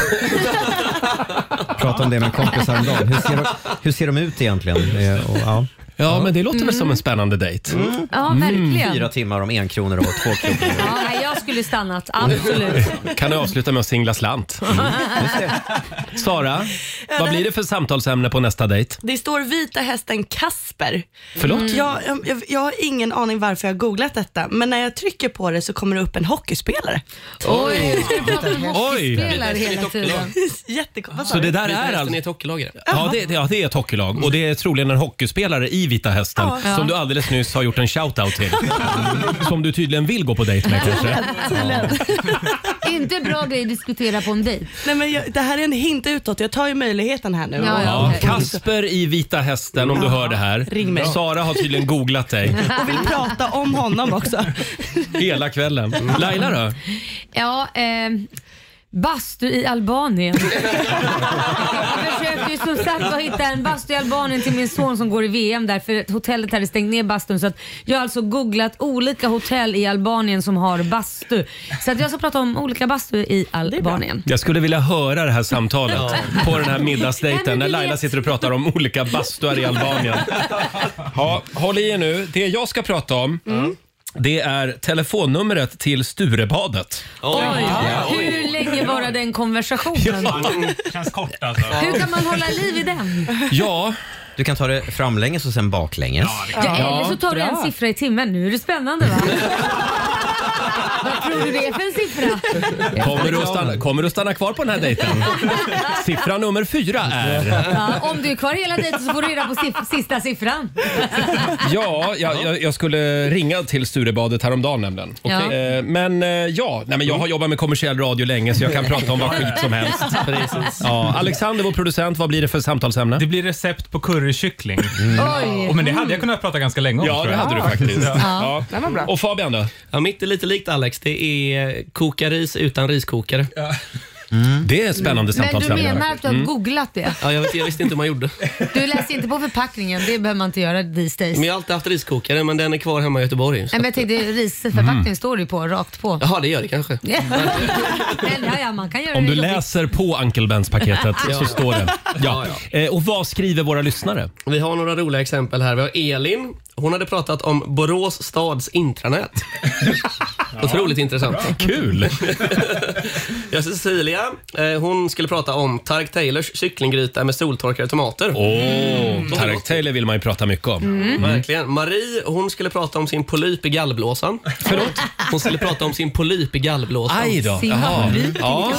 prata om det med en kompis häromdagen. Hur ser, de, hur ser de ut egentligen? Eh, Och, ja. Ja, men det låter väl som en spännande dejt. Ja, verkligen. Fyra timmar om en kronor och två kronor. Ja, nej, skulle stannat, absolut. Kan du avsluta med att singla slant? Sara, vad blir det för samtalsämne på nästa dejt? Det står vita hästen Kasper. Förlåt? Jag, jag, jag har ingen aning varför jag har googlat detta, men när jag trycker på det så kommer det upp en hockeyspelare. Oj, ska du prata om Oj. hockeyspelare hela tiden? Jättekonstigt. Så det där är hästen alltså... är ett hockeylag. Ja det, det- ja, det är ett hockeylag och det är troligen en hockeyspelare i Vita Hästen Ja. som du alldeles nyss har gjort en shout-out till. Som du tydligen vill gå på dejt med kanske. Inte en bra grej att diskutera på en dejt. Nej, men jag, det här är en hint utåt. Jag tar ju möjligheten här nu. Ja, ja. Ja, okej. Kasper i Vita Hästen om du hör det här. Ring mig. Sara har tydligen googlat dig Och vill prata om honom också. hela kvällen. Laila då? Ja, eh, bastu i Albanien. Jag försökte ju som sagt att hitta en bastu i Albanien till min son som går i VM där för hotellet hade stängt ner bastun. Så att jag har alltså googlat olika hotell i Albanien som har bastu. Så att jag ska prata om olika bastu i Albanien. Jag skulle vilja höra det här samtalet på den här Nej, middagsdejten men när du Laila vet- sitter och pratar om olika bastuar i Albanien. Ja, håll i er nu. Det jag ska prata om det är telefonnumret till Sturebadet. Oj, hur länge var den konversationen? Känns kort alltså. Hur kan man hålla liv i den? Ja, Du kan ta det framlänges och sen baklänges. Ja, eller så tar du en siffra i timmen. Nu är det spännande va? Vad tror du det är för en siffra? kommer du, att stanna, kommer du att stanna kvar på den här dejten? Siffra nummer fyra är... Ja, om du är kvar hela tiden så får du reda på siff- sista siffran. Ja, jag, jag, jag skulle ringa till Sturebadet häromdagen nämligen. Ja. Eh, Men eh, ja, nej, men jag har jobbat med kommersiell radio länge så jag kan prata om vad skit som helst. Ja, Alexander, vår producent, vad blir det för samtalsämne? Det blir recept på currykyckling. Oj. Oh, men det hade jag kunnat prata ganska länge om. Ja, tror det jag. hade du faktiskt. Ja. Ja. Och Fabian då? Ja, mitt är lite likt Alex. Det är koka ris utan riskokare. Det är ett spännande Men du samtalsämne. menar att du har googlat det? Ja, jag, vet, jag visste inte hur man gjorde. Du läser inte på förpackningen, det behöver man inte göra these days. Men jag har alltid haft riskokare, men den är kvar hemma i Göteborg. Så. Nej, men jag tänkte risförpackningen står det ju på, rakt på. Jaha, det gör det kanske. Men ja, ja, man kan göra Om det du jobbigt. läser på Uncle Bens paketet så står det. Ja. Ja, Eh, Och vad skriver våra lyssnare? Vi har några roliga exempel här. Vi har Elin. Hon hade pratat om Borås stads intranät. Otroligt intressant. Kul! Ja, Cecilia, eh, hon skulle prata om Tark Taylors kycklinggryta med soltorkade tomater. Åh, Tarek Taylor vill man ju prata mycket om. Mm. Verkligen. Marie, hon skulle prata om sin polyp i gallblåsan. Förlåt? Hon skulle prata om sin polyp i gallblåsan. Aj då. Sin Jaha. Ja.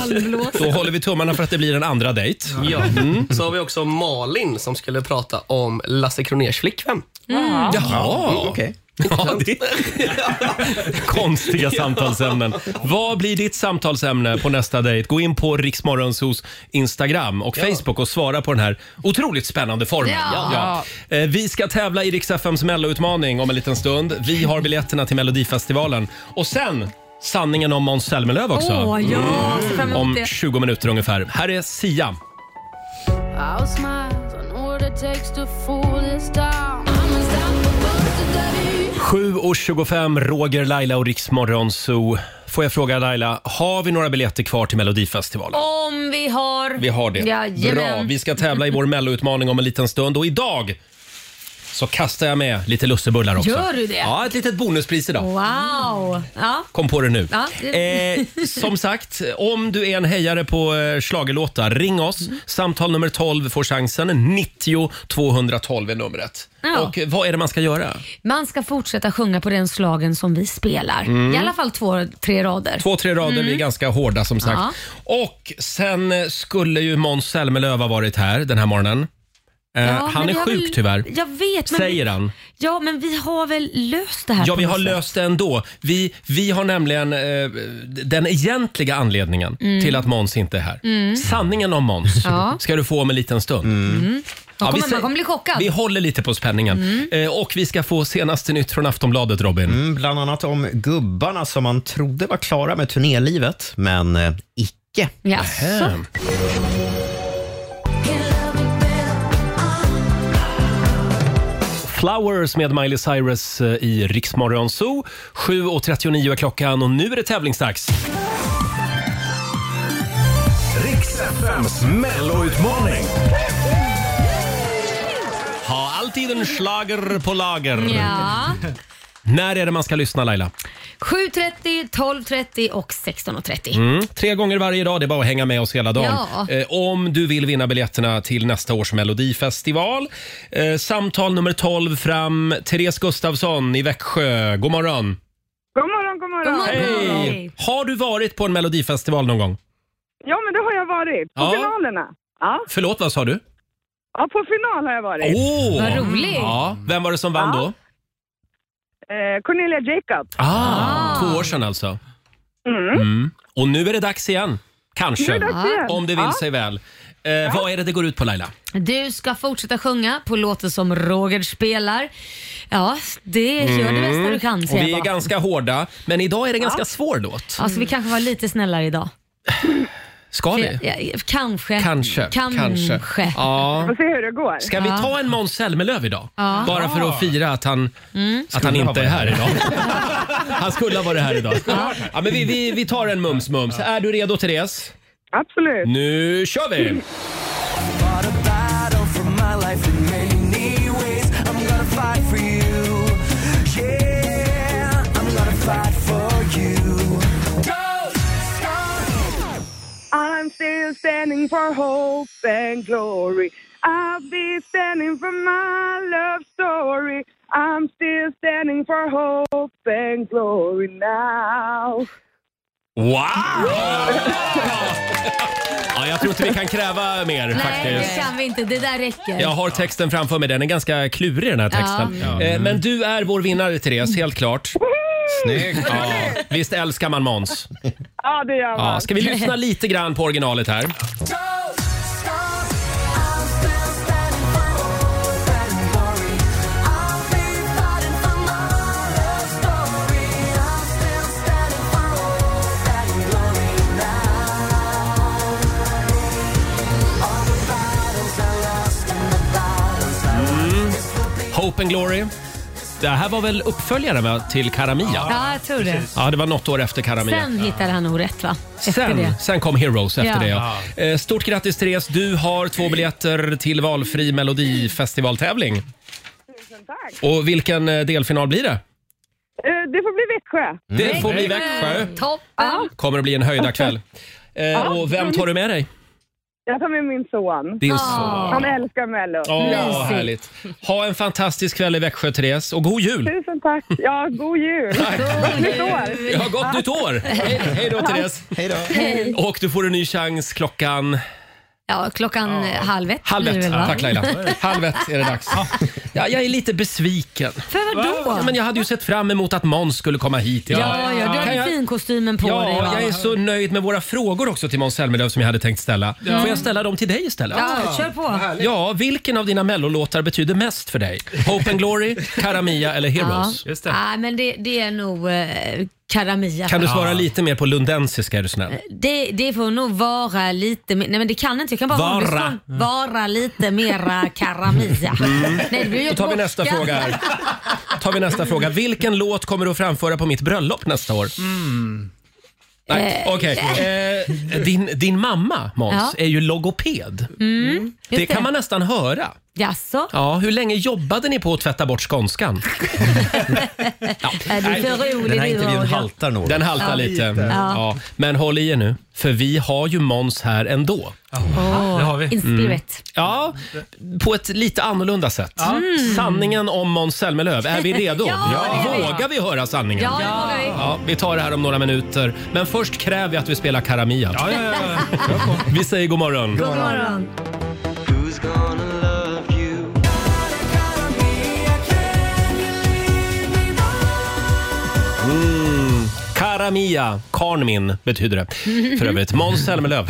Då håller vi tummarna för att det blir en andra dejt. Ja. Så har vi också Malin som skulle prata om Lasse Kroners flickvän. Jaha, Okej. Ja, det... Konstiga samtalsämnen. Vad blir ditt samtalsämne på nästa dejt? Gå in på Riksmorgonsos Instagram och Facebook och svara på den här otroligt spännande formen. Ja. Ja. Eh, Vi ska tävla i Rix FMs melloutmaning om en liten stund. Vi har biljetterna till Melodifestivalen. Och sen sanningen om Måns Zelmerlöw också. Åh ja, ser fram emot Om det. 20 minuter ungefär. Här är Sia. I'll smile. I know what it takes to fool this town. I'm unstoppable today. 7.25, Roger, Laila och Riksmorgon Zoo. Får jag fråga Laila, har vi några biljetter kvar till Melodifestivalen? Om vi har... Vi har det. Jajamän. Bra. Vi ska tävla i vår melloutmaning om en liten stund och idag så kastar jag med lite lussebullar också. Gör du det? Ja, ett litet bonuspris idag. Wow. Ja. Kom på det nu. Ja, Eh, som sagt, om du är en hejare på eh, schlagerlåtar, ring oss. Mm. Samtal nummer 12 får chansen. 90 212 är numret. Ja. Och eh, vad är det man ska göra? Man ska fortsätta sjunga på den slagen som vi spelar. Mm. I alla fall två, tre rader. Två, tre rader, vi är ganska hårda som sagt. Och sen eh, skulle ju Måns Zelmerlöw ha varit här den här morgonen. Eh, Ja, han men är sjuk väl- tyvärr, Jag vet. Men säger vi, han. Ja, men vi har väl löst det här Ja, på vi något har sätt. löst det ändå. Vi, vi har nämligen eh, den egentliga anledningen till att Måns inte är här. Sanningen om Måns Mm. Ja. ska du få om en liten stund. Man Ja, vi kommer, man kommer bli chockad. Vi håller lite på spänningen. Eh, och vi ska få senaste nytt från Aftonbladet, Robin. Mm, bland annat om gubbarna som man trodde var klara med turnélivet, men eh, icke. Jaså? Flowers med Miley Cyrus eh, i Riksmorgon Zoo. 7.39 är klockan och nu är det tävlingsdags. Riks FMs melloutmaning. Ha, allt tiden slager på lager. Ja. När är det man ska lyssna Laila? 7.30, 12.30 och 16.30. Mm. Tre gånger varje dag, det är bara att hänga med oss hela dagen. Ja. Eh, om du vill vinna biljetterna till nästa års melodifestival. Eh, samtal nummer 12 fram, Therese Gustafsson i Växjö. God morgon! God morgon, god morgon. Hej! Har du varit på en melodifestival någon gång? Ja, men det har jag varit. På Ja. finalerna. Ja. Förlåt, vad sa du? ja, på final har jag varit. Åh! Ja, vem var det som vann Ja. då? Eh, Cornelia Jacob. Ah, två år sedan alltså. Mm. Mm. Och nu är det dags igen. Kanske. Är det dags igen. Om det vill Ja. sig väl. Eh, Vad är det det går ut på Laila? Du ska fortsätta sjunga på låten som Roger spelar. Ja, det gör det bästa du kan Mm. Och säger vi är jag bara. ganska hårda, men idag är det en ganska Ja. svår låt. Alltså vi kanske var lite snällare idag. Ska vi? Ja, ja, kanske. Kanske. Kanske. Ja. Får se hur det går. Ska vi ta en Måns Zelmerlöw idag? Ja. Bara för att fira att han, Mm. att han Skulle ha inte är varit här. idag. Han skulle ha varit här idag. Ja, men vi, vi, vi tar en mums-mums. Är du redo Therese? Absolut. Nu kör vi! Still standing for hope and glory. I'll be standing for my love story. I'm still standing for hope and glory now. Wow! Ja, jag tror inte vi kan kräva mer Nej, faktiskt. det kan vi inte. Det där räcker. Jag har texten framför mig. Den är ganska klurig den här texten. Ja. Eh, Men du är vår vinnare Therese, helt klart. Snyggt. Ja, visst älskar man Måns? Ja, det gör man. Ja, ska vi lyssna lite grann på originalet här? Mm. Hope and Glory. Det här var väl uppföljaren va, till Karamia? Ja, jag tror det. Ja, det var något år efter Karamia. Sen hittade han nog rätt va? Efter Sen, det. sen kom Heroes efter Ja. det. Ja. Eh, Stort grattis Therese. Du har två biljetter till valfri melodifestivaltävling. Och vilken eh, delfinal blir det? Eh, Det får bli Växjö. Det får bli Växjö. Toppen. Kommer att bli en höjda kväll. Eh, och vem tar du med dig? Jag tar med min son. Din son. Han älskar Mello. Åh, härligt. Ha en fantastisk kväll i Växjö, Therese. Och god jul! Tusen tack. Ja, god jul. Gott nytt år. Ja, gott nytt år! Hej, hej då, Therese. Hej då. Och du får en ny chans klockan Ja, klockan eh, halv ett halv blir det ett. väl, va? Tack Laila. Halv ett är det dags. Ja, jag är lite besviken. För vad då? Ja, men jag hade ju sett fram emot att Måns skulle komma hit. Ja, ja, du Kan hade jag- finkostymen på Ja, dig. va? jag är så nöjd med våra frågor också till Måns Zelmerlöw som jag hade tänkt ställa. Ja. Får jag ställa dem till dig istället? Ja, kör på. Ja, vilken av dina mellolåtar betyder mest för dig? Hope and Glory, Karamia eller Heroes? Ja. Nej, men det, det är nog eh, Karamia. Kan du svara lite mer på lundensiska är du snäll? Det, det får nog vara lite mer... Nej men det kan inte. Jag kan bara Vara. vara lite mera Karamia. Mm. Nej, det blir ju Då tar vi nästa göteborgska. fråga här. tar vi nästa fråga. Vilken låt kommer du att framföra på mitt bröllop nästa år? Nej, Eh, okej. Eh, din, din mamma, Måns, Ja. är ju logoped. Mm, Det just kan man nästan höra. Jaså? Ja, hur länge jobbade ni på att tvätta bort skånskan? Är du för rolig Den här du, intervjun Roger? haltar nog. Den haltar Ja. lite. Lite. Ja. Men håll i er nu, för vi har ju Måns här ändå. Åh, det har vi. In spirit. Ja, på ett lite annorlunda sätt. Mm. Sanningen om Måns Zelmerlöw. Är vi redo? Ja, det är vi. Vågar vi höra sanningen? Ja, det vågar vi. Ja, vi tar det här om några minuter. Men först kräver vi att vi spelar Karamia. Ja, ja, ja. Vi säger god morgon. God morgon. Mm. Karamia, Karnmin betyder det. För övrigt, Måns Zelmerlöw.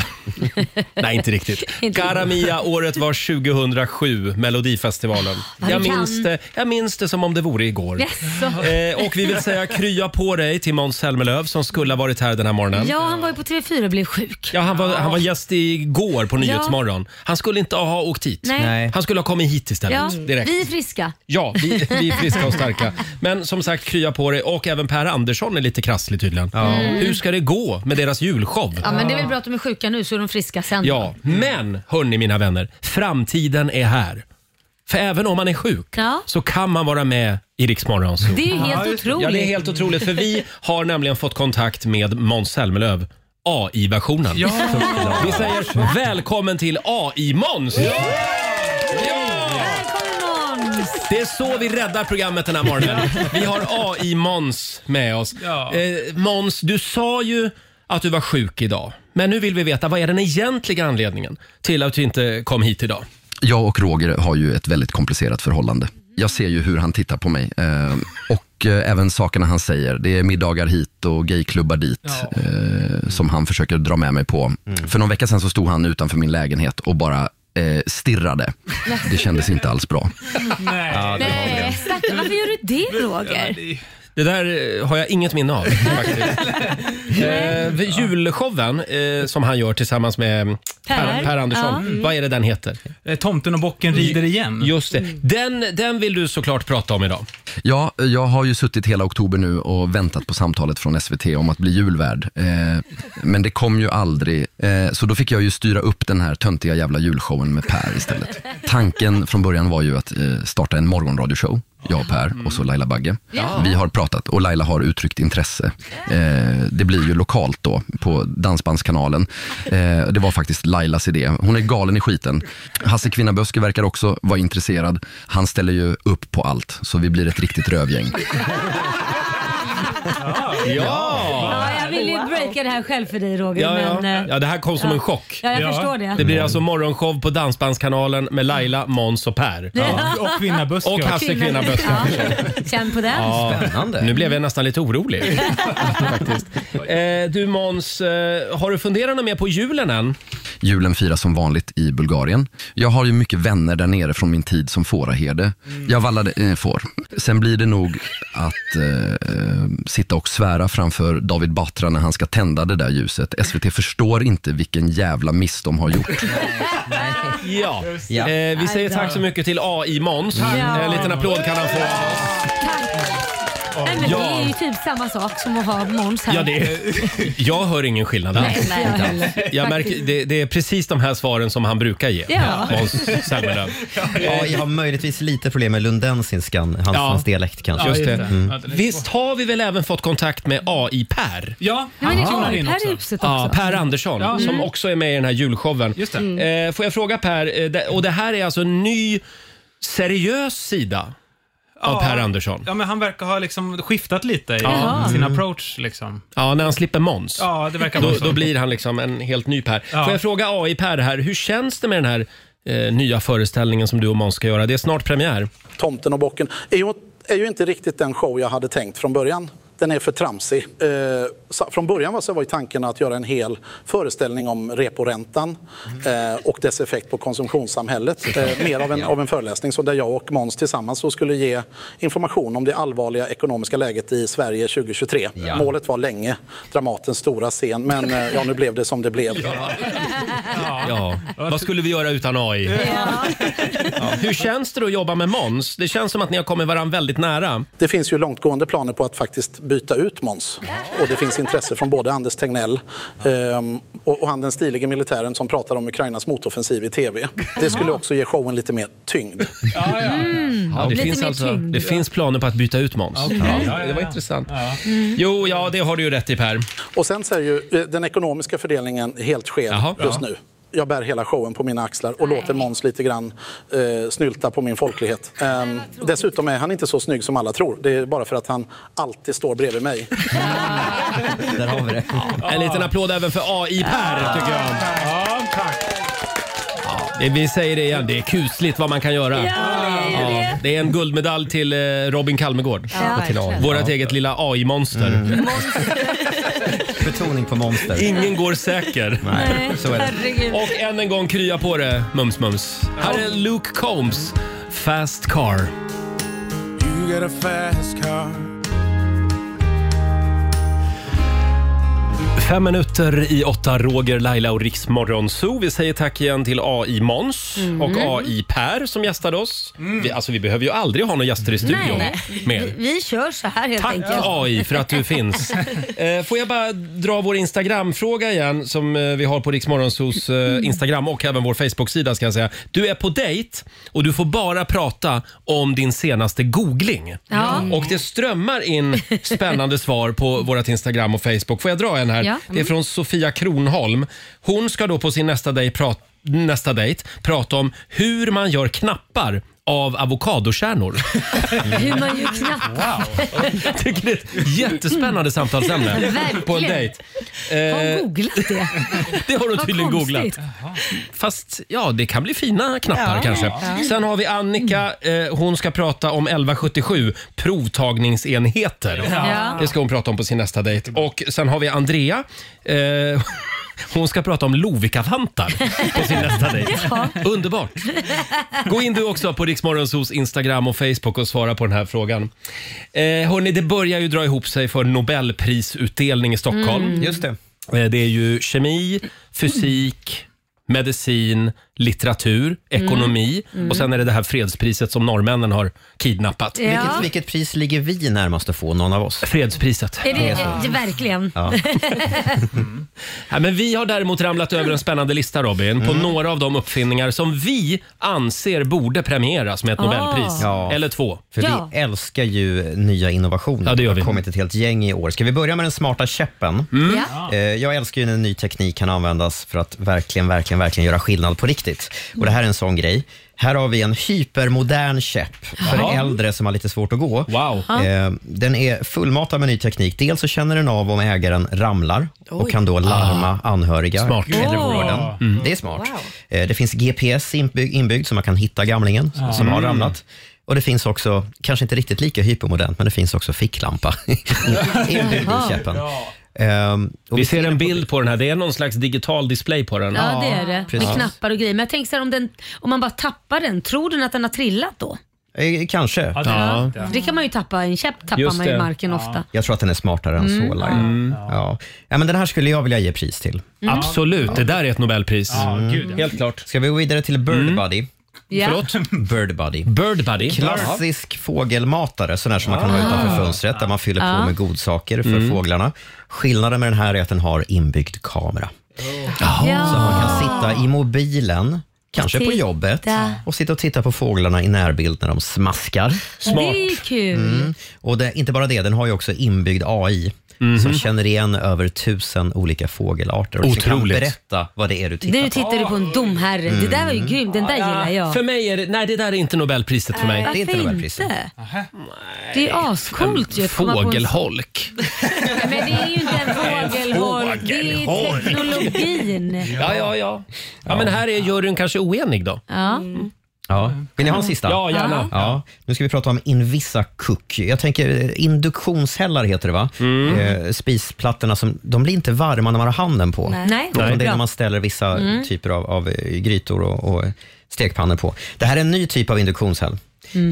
Nej, inte riktigt. Inte Karamia, året var 2007, Melodifestivalen. Vad Jag du minns, det, jag minns det som om det vore igår. Jaså? Eh, och vi vill säga krya på dig till Måns Zelmerlöw som skulle ha varit här den här morgonen. Ja, han var ju på TV4 och blev sjuk. Ja, han, var, han var gäst igår på Nyhetsmorgon. Han skulle inte ha åkt hit. Nej. Nej. Han skulle ha kommit hit istället. Ja, Direkt. vi är friska. Ja, vi, vi är friska och starka. Men som sagt, krya på dig. Och även Per Andersson är lite krasslig tydligen. Mm. Hur ska det gå med deras julshow? Ja, men det är väl bra att de är sjuka nu så är de friska sen. Ja, men hörni mina vänner. Framtiden är här. För även om man är sjuk Ja. så kan man vara med i Rix Morgon Zoo. Det är ju helt otroligt. Ja, det är helt otroligt. För vi har nämligen fått kontakt med Måns Zelmerlöw. AI-versionen. Ja. Vi säger välkommen till AI-Måns! Välkommen Måns! Det är så vi räddar programmet den här morgonen. Vi har AI-Måns med oss. Ja. Eh, Måns, du sa ju att du var sjuk idag. Men nu vill vi veta, vad är den egentliga anledningen till att du inte kom hit idag? Jag och Roger har ju ett väldigt komplicerat förhållande. Jag ser ju hur han tittar på mig eh, och eh, även sakerna han säger. Det är middagar hit och gayklubbar dit eh, som han försöker dra med mig på. För någon vecka sedan så stod han utanför min lägenhet och bara stirrade. Det kändes inte alls bra. Nej. Nej, stackarn. Varför gör du det Roger? Det där eh, har jag inget minne av faktiskt. eh, julshowen eh, som han gör tillsammans med Per, Per. per Andersson. Ja. Mm. Vad är det den heter? Eh, Tomten och bocken rider igen. Just det. Den, den vill du såklart prata om idag. Ja, jag har ju suttit hela oktober nu och väntat på samtalet från SVT om att bli julvärd. Eh, men det kom ju aldrig, eh, så då fick jag ju styra upp den här töntiga jävla julshowen med Per istället. Tanken från början var ju att eh, starta en morgonradioshow, jag och Per och så Laila Bagge. Ja. Vi har pratat och Laila har uttryckt intresse. Eh, det blir ju lokalt då på Dansbandskanalen. Eh, det var faktiskt Lailas idé. Hon är galen i skiten. Hasse Kvinnaböske verkar också vara intresserad. Han ställer ju upp på allt, så vi blir ett riktigt rövgäng. Ja, jag vill ju breaka det här själv för dig Roger. Ja, ja. men, eh, ja, det här kom som ja. en chock. Ja, jag förstår det. Det blir alltså morgonshow på Dansbandskanalen med Laila, Måns och Per. Ja. Och Kvinnaböske. Och Hasse Kvinnaböske. Ja. Känn på den. Ja, Nu blev jag nästan lite orolig. Faktiskt. Eh, du Måns, eh, har du funderat något mer på julen än? Julen firas som vanligt i Bulgarien. Jag har ju mycket vänner där nere från min tid som fåraherde. Jag vallade eh, får. Sen blir det nog att eh, sitta och svära framför David Batra när han ska tända det där ljuset. SVT förstår inte vilken jävla miss de har gjort. Ja. Ja. Eh, vi säger tack så mycket till AI-Måns. Ja. En liten applåd kan han få. Nej, men. Det är ju typ samma sak som att ha Måns här. Ja, det jag hör ingen skillnad alls. Nej, nej, jag heller. Jag märker, det, det är precis de här svaren som han brukar ge. Ja. Måns Zelmerlöw. Ja, jag har möjligtvis lite problem med lundensinskan, hans, Ja. hans dialekt kanske. Just det. Mm. Visst har vi väl även fått kontakt med AI-Per? Ja, Nej, men det han tunar ju Per också. i huset Ja. Per Andersson Ja. som Mm. också är med i den här julshowen. Just det. Eh, får jag fråga Per, eh, det- och det här är alltså en ny seriös sida av Per Andersson? Ja, men han verkar ha liksom skiftat lite i Ja. sin Mm. approach. Liksom. Ja, när han slipper Måns. Ja, det verkar då, vara så. då blir han liksom en helt ny Per. Ja. Får jag fråga AI-Per här, hur känns det med den här eh, nya föreställningen som du och Måns ska göra? Det är snart premiär. Tomten och bocken är ju, är ju inte riktigt den show jag hade tänkt från början. Den är för tramsig. Eh, från början var, så var ju tanken att göra en hel föreställning om reporäntan eh, och dess effekt på konsumtionssamhället. Eh, mer av en, av en föreläsning så där jag och Måns tillsammans så skulle ge information om det allvarliga ekonomiska läget i Sverige 2023. Ja. Målet var länge Dramatens stora scen, men ja, nu blev det som det blev. Ja. Vad skulle vi göra utan AI? Ja. Hur känns det att jobba med Måns? Det känns som att ni har kommit varandra väldigt nära. Det finns ju långtgående planer på att faktiskt byta ut Måns. Och det finns intresse från både Anders Tegnell ehm, och, han den stilige militären som pratar om Ukrainas motoffensiv i tv. Det skulle också ge showen lite mer tyngd. Mm. Ja, det, Lite finns alltså, tyngd. det finns planer på att byta ut Måns. Ja, det var intressant. Mm. Jo, ja, det har du ju rätt i Per. Och sen så är ju eh, den ekonomiska fördelningen helt skev just nu. Jag bär hela showen på mina axlar och låter Måns lite grann eh, snylta på min folklighet. Ehm, dessutom är han inte så snygg som alla tror. Det är bara för att han alltid står bredvid mig. Där har vi det. En liten applåd även för AI-Per tycker jag. Ja, tack. Det- Vi säger det igen, det är kusligt vad man kan göra. Ja, det är det. det är en guldmedalj till eh, Robin Kalmegård. Ja, till Ja. eget lilla AI-monster. Betoning på monster. Ingen går säker. Nej, så är det. Herregud. Och än en gång krya på det, Mums Mums. Här är Luke Combs, Fast Car. You got a fast car. Fem minuter i åtta, Roger, Laila och Riksmorgon Zoo. Vi säger tack igen till AI Måns Mm. och AI Per som gästade oss. Vi, alltså, vi behöver ju aldrig ha några gäster i studion Vi, mer. vi kör så här helt Tack enkelt. AI för att du finns. Eh, får jag bara dra vår Instagram-fråga igen som eh, vi har på Riksmorgonsos eh, Instagram och även vår Facebook-sida ska jag säga. Du är på dejt och du får bara prata om din senaste googling. Ja. Och det strömmar in spännande svar på vårt Instagram och Facebook. Får jag dra en här? Ja. Det är från Sofia Kronholm. Hon ska då på sin nästa dejt, prata, nästa dejt prata om hur man gör knappar av avokadokärnor. Hur man gör knappar. Jag tycker det är ett jättespännande samtalsämne Verkligen. på en dejt. Har Eh, hon googlat det? det har hon Vad tydligen konstigt. googlat. Fast ja, det kan bli fina knappar Ja. kanske. Sen har vi Annika. Eh, hon ska prata om 1177 provtagningsenheter. Ja. Det ska hon prata om på sin nästa dejt. Och sen har vi Andrea. Eh, hon ska prata om Lovikkavantar på sin nästa dejt. Ja. Underbart! Gå in du också på Riksmorgonsos Instagram och Facebook och svara på den här frågan. Eh, hörni, det börjar ju dra ihop sig för Nobelprisutdelning i Stockholm. Mm. Just det. Eh, Det är ju kemi, fysik, medicin, litteratur, ekonomi Mm. och sen är det det här fredspriset som norrmännen har kidnappat. Ja. Vilket, vilket pris ligger vi närmast att få, någon av oss? Fredspriset. Är det, det, verkligen? Ja. Ja, men vi har däremot ramlat över en spännande lista Robin på Mm. några av de uppfinningar som vi anser borde premieras med ett Ah. Nobelpris. Ja. Eller två. För Ja. vi älskar ju nya innovationer. Ja, det gör vi. har kommit ett helt gäng i år. Ska vi börja med den smarta käppen? Mm. Ja. Eh, Jag älskar ju när en ny teknik kan användas för att verkligen, verkligen, verkligen göra skillnad på riktigt. Och det här är en sån grej. Här har vi en hypermodern käpp för Jaha. äldre som har lite svårt att gå. Wow. Eh, Den är fullmatad med ny teknik. Dels så känner den av om ägaren ramlar och kan då larma anhöriga Ah. Smart. eller Åh. vården. Det är smart. Eh, Det finns GPS inbyggd, inbyggd så man kan hitta gamlingen som har ramlat. Och det finns också, kanske inte riktigt lika hypermodernt, men det finns också ficklampa inbyggd i käppen. Ehm, och Vi ser en bild på den här. Det är någon slags digital display på den. Ja, det är det. precis. Med knappar och grejer. Men jag tänker så här, om, den, om man bara tappar den, tror den att den har trillat då? Eh, Kanske. Ja. För Det kan man ju tappa. En käpp tappar Just man i det. marken ofta. Jag tror att den är smartare än så. Laila. Ja. Ja, men den här skulle jag vilja ge pris till. Absolut, det där är ett Nobelpris. Ja, gud, ja. Helt klart. Ska vi gå vidare till Bird Buddy? Ja. Förlåt? Bird Buddy. Bird Buddy. Klassisk fågelmatare, sån här som man kan ha utanför fönstret där man fyller på Ja. med godsaker för fåglarna. Skillnaden med den här är att den har inbyggd kamera. Så man kan sitta i mobilen, kanske på titta. jobbet, och sitta och titta på fåglarna i närbild när de smaskar. Det är kul. Mm. Och det, inte bara det, den har ju också inbyggd AI som känner igen över tusen olika fågelarter och som kan Otroligt. berätta vad det är du tittar Nu på. tittar du på en domherre. Det där var ju grymt. Den där gillar jag. För mig är det, nej det där är inte Nobelpriset för mig. det är inte Nobelpriset. inte? Det är ascoolt ju Fågelholk. Men det är ju inte en fågelholk. Det är teknologin. Ja, ja, ja. Ja, men här är juryn kanske oenig då. Ja. Ja. Vill ni ha en sista? Ja, gärna. Ja, nu ska vi prata om Invisa Cook. Jag tänker eh, induktionshällar heter det va? Mm. Eh, spisplattorna som, de blir inte varma när man har handen på. Nej. Utan Det är Bra. när man ställer vissa typer av, av eh, grytor och, och stekpannor på. Det här är en ny typ av induktionshäll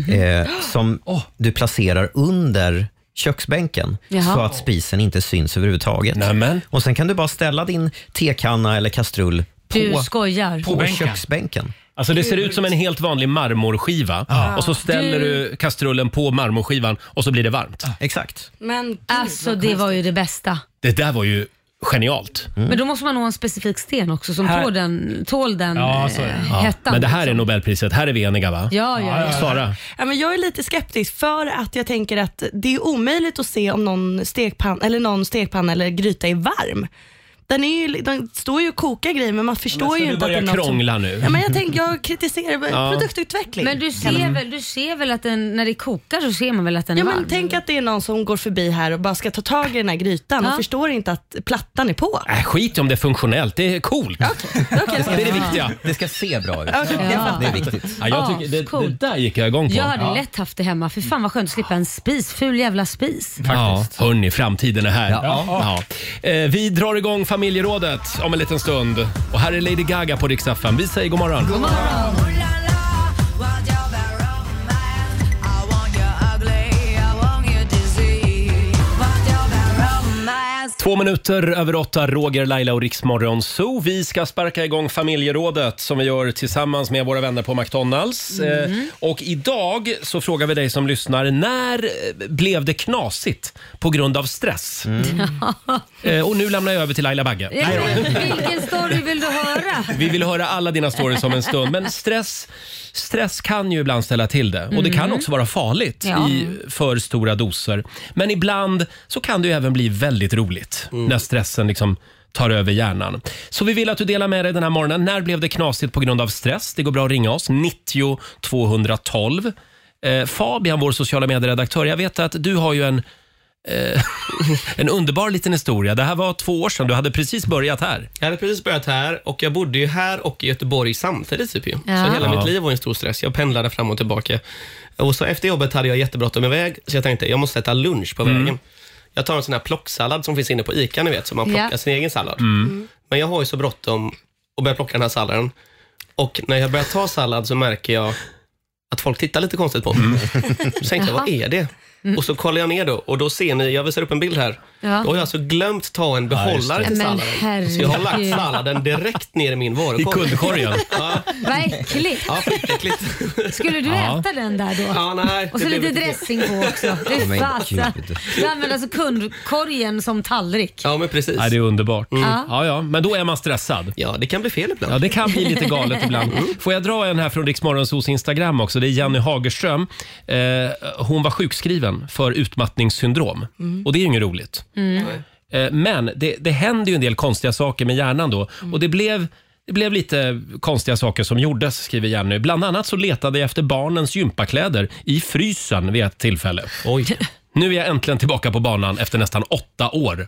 eh, som du placerar under köksbänken Jaha. så att spisen inte syns överhuvudtaget. Nämen. Och Sen kan du bara ställa din tekanna eller kastrull Du på, skojar. på bänken. köksbänken. Alltså det ser ut som en helt vanlig marmorskiva och så ställer du kastrullen på marmorskivan och så blir det varmt. Exakt. Men gud, Alltså vad det var ju det bästa. Det där var ju genialt. Men då måste man ha en specifik sten också som Här- tål den, tål den Ja, eh, så är det. Ja, hettan. men det här är liksom. Nobelpriset. Här är vi eniga va? Ja, ja, ja. Sara? Ja, men jag är lite skeptisk för att jag tänker att det är omöjligt att se om någon stekpanna eller, någon stekpanna eller gryta är varm. Den, är ju, den står ju och kokar grejer men man förstår ju inte att det något krångla som... nu? Ja, men jag, tänker, jag kritiserar Ja. produktutveckling. Men du ser, väl, du ser väl att den, när det kokar så ser man väl att den Ja, är men varm? tänk att det är någon som går förbi här och bara ska ta tag i den här grytan Ja. och förstår inte att plattan är på. Äh, skit om det är funktionellt. Det är coolt. Det är det viktiga. Det ska se bra ut. Okej, jag. Det är viktigt. Ja, jag tycker, det, det Ascoolt. där gick jag igång på. Jag hade lätt haft det hemma. För fan vad skönt att slippa en spis. Ful jävla spis. Ja, hörni, framtiden är här. Ja. Ja. Eh, vi drar igång familjerådet om en liten stund. Och här är Lady Gaga på Rix FM. Vi säger god morgon. God morgon. Två minuter över åtta, Roger, Laila och Riksmorgon Zoo. Vi ska sparka igång familjerådet som vi gör tillsammans med våra vänner på McDonalds. Mm. Eh, och idag så frågar vi dig som lyssnar, när blev det knasigt på grund av stress? Eh, och nu lämnar jag över till Laila Bagge. Vilken story vill du höra? Vi vill höra alla dina stories om en stund. Men stress, stress kan ju ibland ställa till det. Och det kan Mm. också vara farligt Ja. i för stora doser. Men ibland så kan det ju även bli väldigt roligt när stressen liksom tar över hjärnan. Så vi vill att du delar med dig den här morgonen. När blev det knasigt på grund av stress? Det går bra att ringa oss. 90 212. Eh, Fabian, vår sociala medieredaktör, jag vet att du har ju en eh, en underbar liten historia. Det här var två år sedan. Du hade precis börjat här. Jag hade precis börjat här och jag bodde ju här och i Göteborg samtidigt. Typ ju. Ja. Så hela Ja. mitt liv var en stor stress. Jag pendlade fram och tillbaka. Och så efter jobbet hade jag jättebråttom iväg, så jag tänkte jag måste äta lunch på Mm. vägen. Jag tar en sån här plocksallad som finns inne på ICA, ni vet, så man plockar Ja. sin egen sallad. Mm. Men jag har ju så bråttom att börja plocka den här salladen. Och när jag börjar ta sallad så märker jag att folk tittar lite konstigt på mig. Mm. Så tänkte jag, vad är det? Och så kollar jag ner då och då ser ni, jag visar upp en bild här. Ja. Då har jag alltså glömt ta en behållare till Men salladen. Så jag har lagt herregud. salladen direkt ner i min varukorg. I kundkorgen? ja. Vad äckligt. Ja, skitäckligt. Skulle du Ja. äta den där då? Ja, nej, Och det så blev lite dressing på också. Det Ja, är men fasen. gud. Du använder alltså kundkorgen som tallrik. Ja, men precis. Ja, det är underbart. Mm. Ja, ja, men då är man stressad. Ja, det kan bli fel ibland. Ja, det kan bli lite galet ibland. Får jag dra en här från Riksmorgonsos Instagram också? Det är Jenny Hagerström. Eh, hon var sjukskriven för utmattningssyndrom. Mm. Och det är ju inget roligt. Mm. Eh, men det, det händer ju en del konstiga saker med hjärnan då. Och det blev, det blev lite konstiga saker som gjordes, skriver Jenny. Bland annat så letade jag efter barnens gympakläder i frysen vid ett tillfälle. Oj. Nu är jag äntligen tillbaka på banan efter nästan åtta år.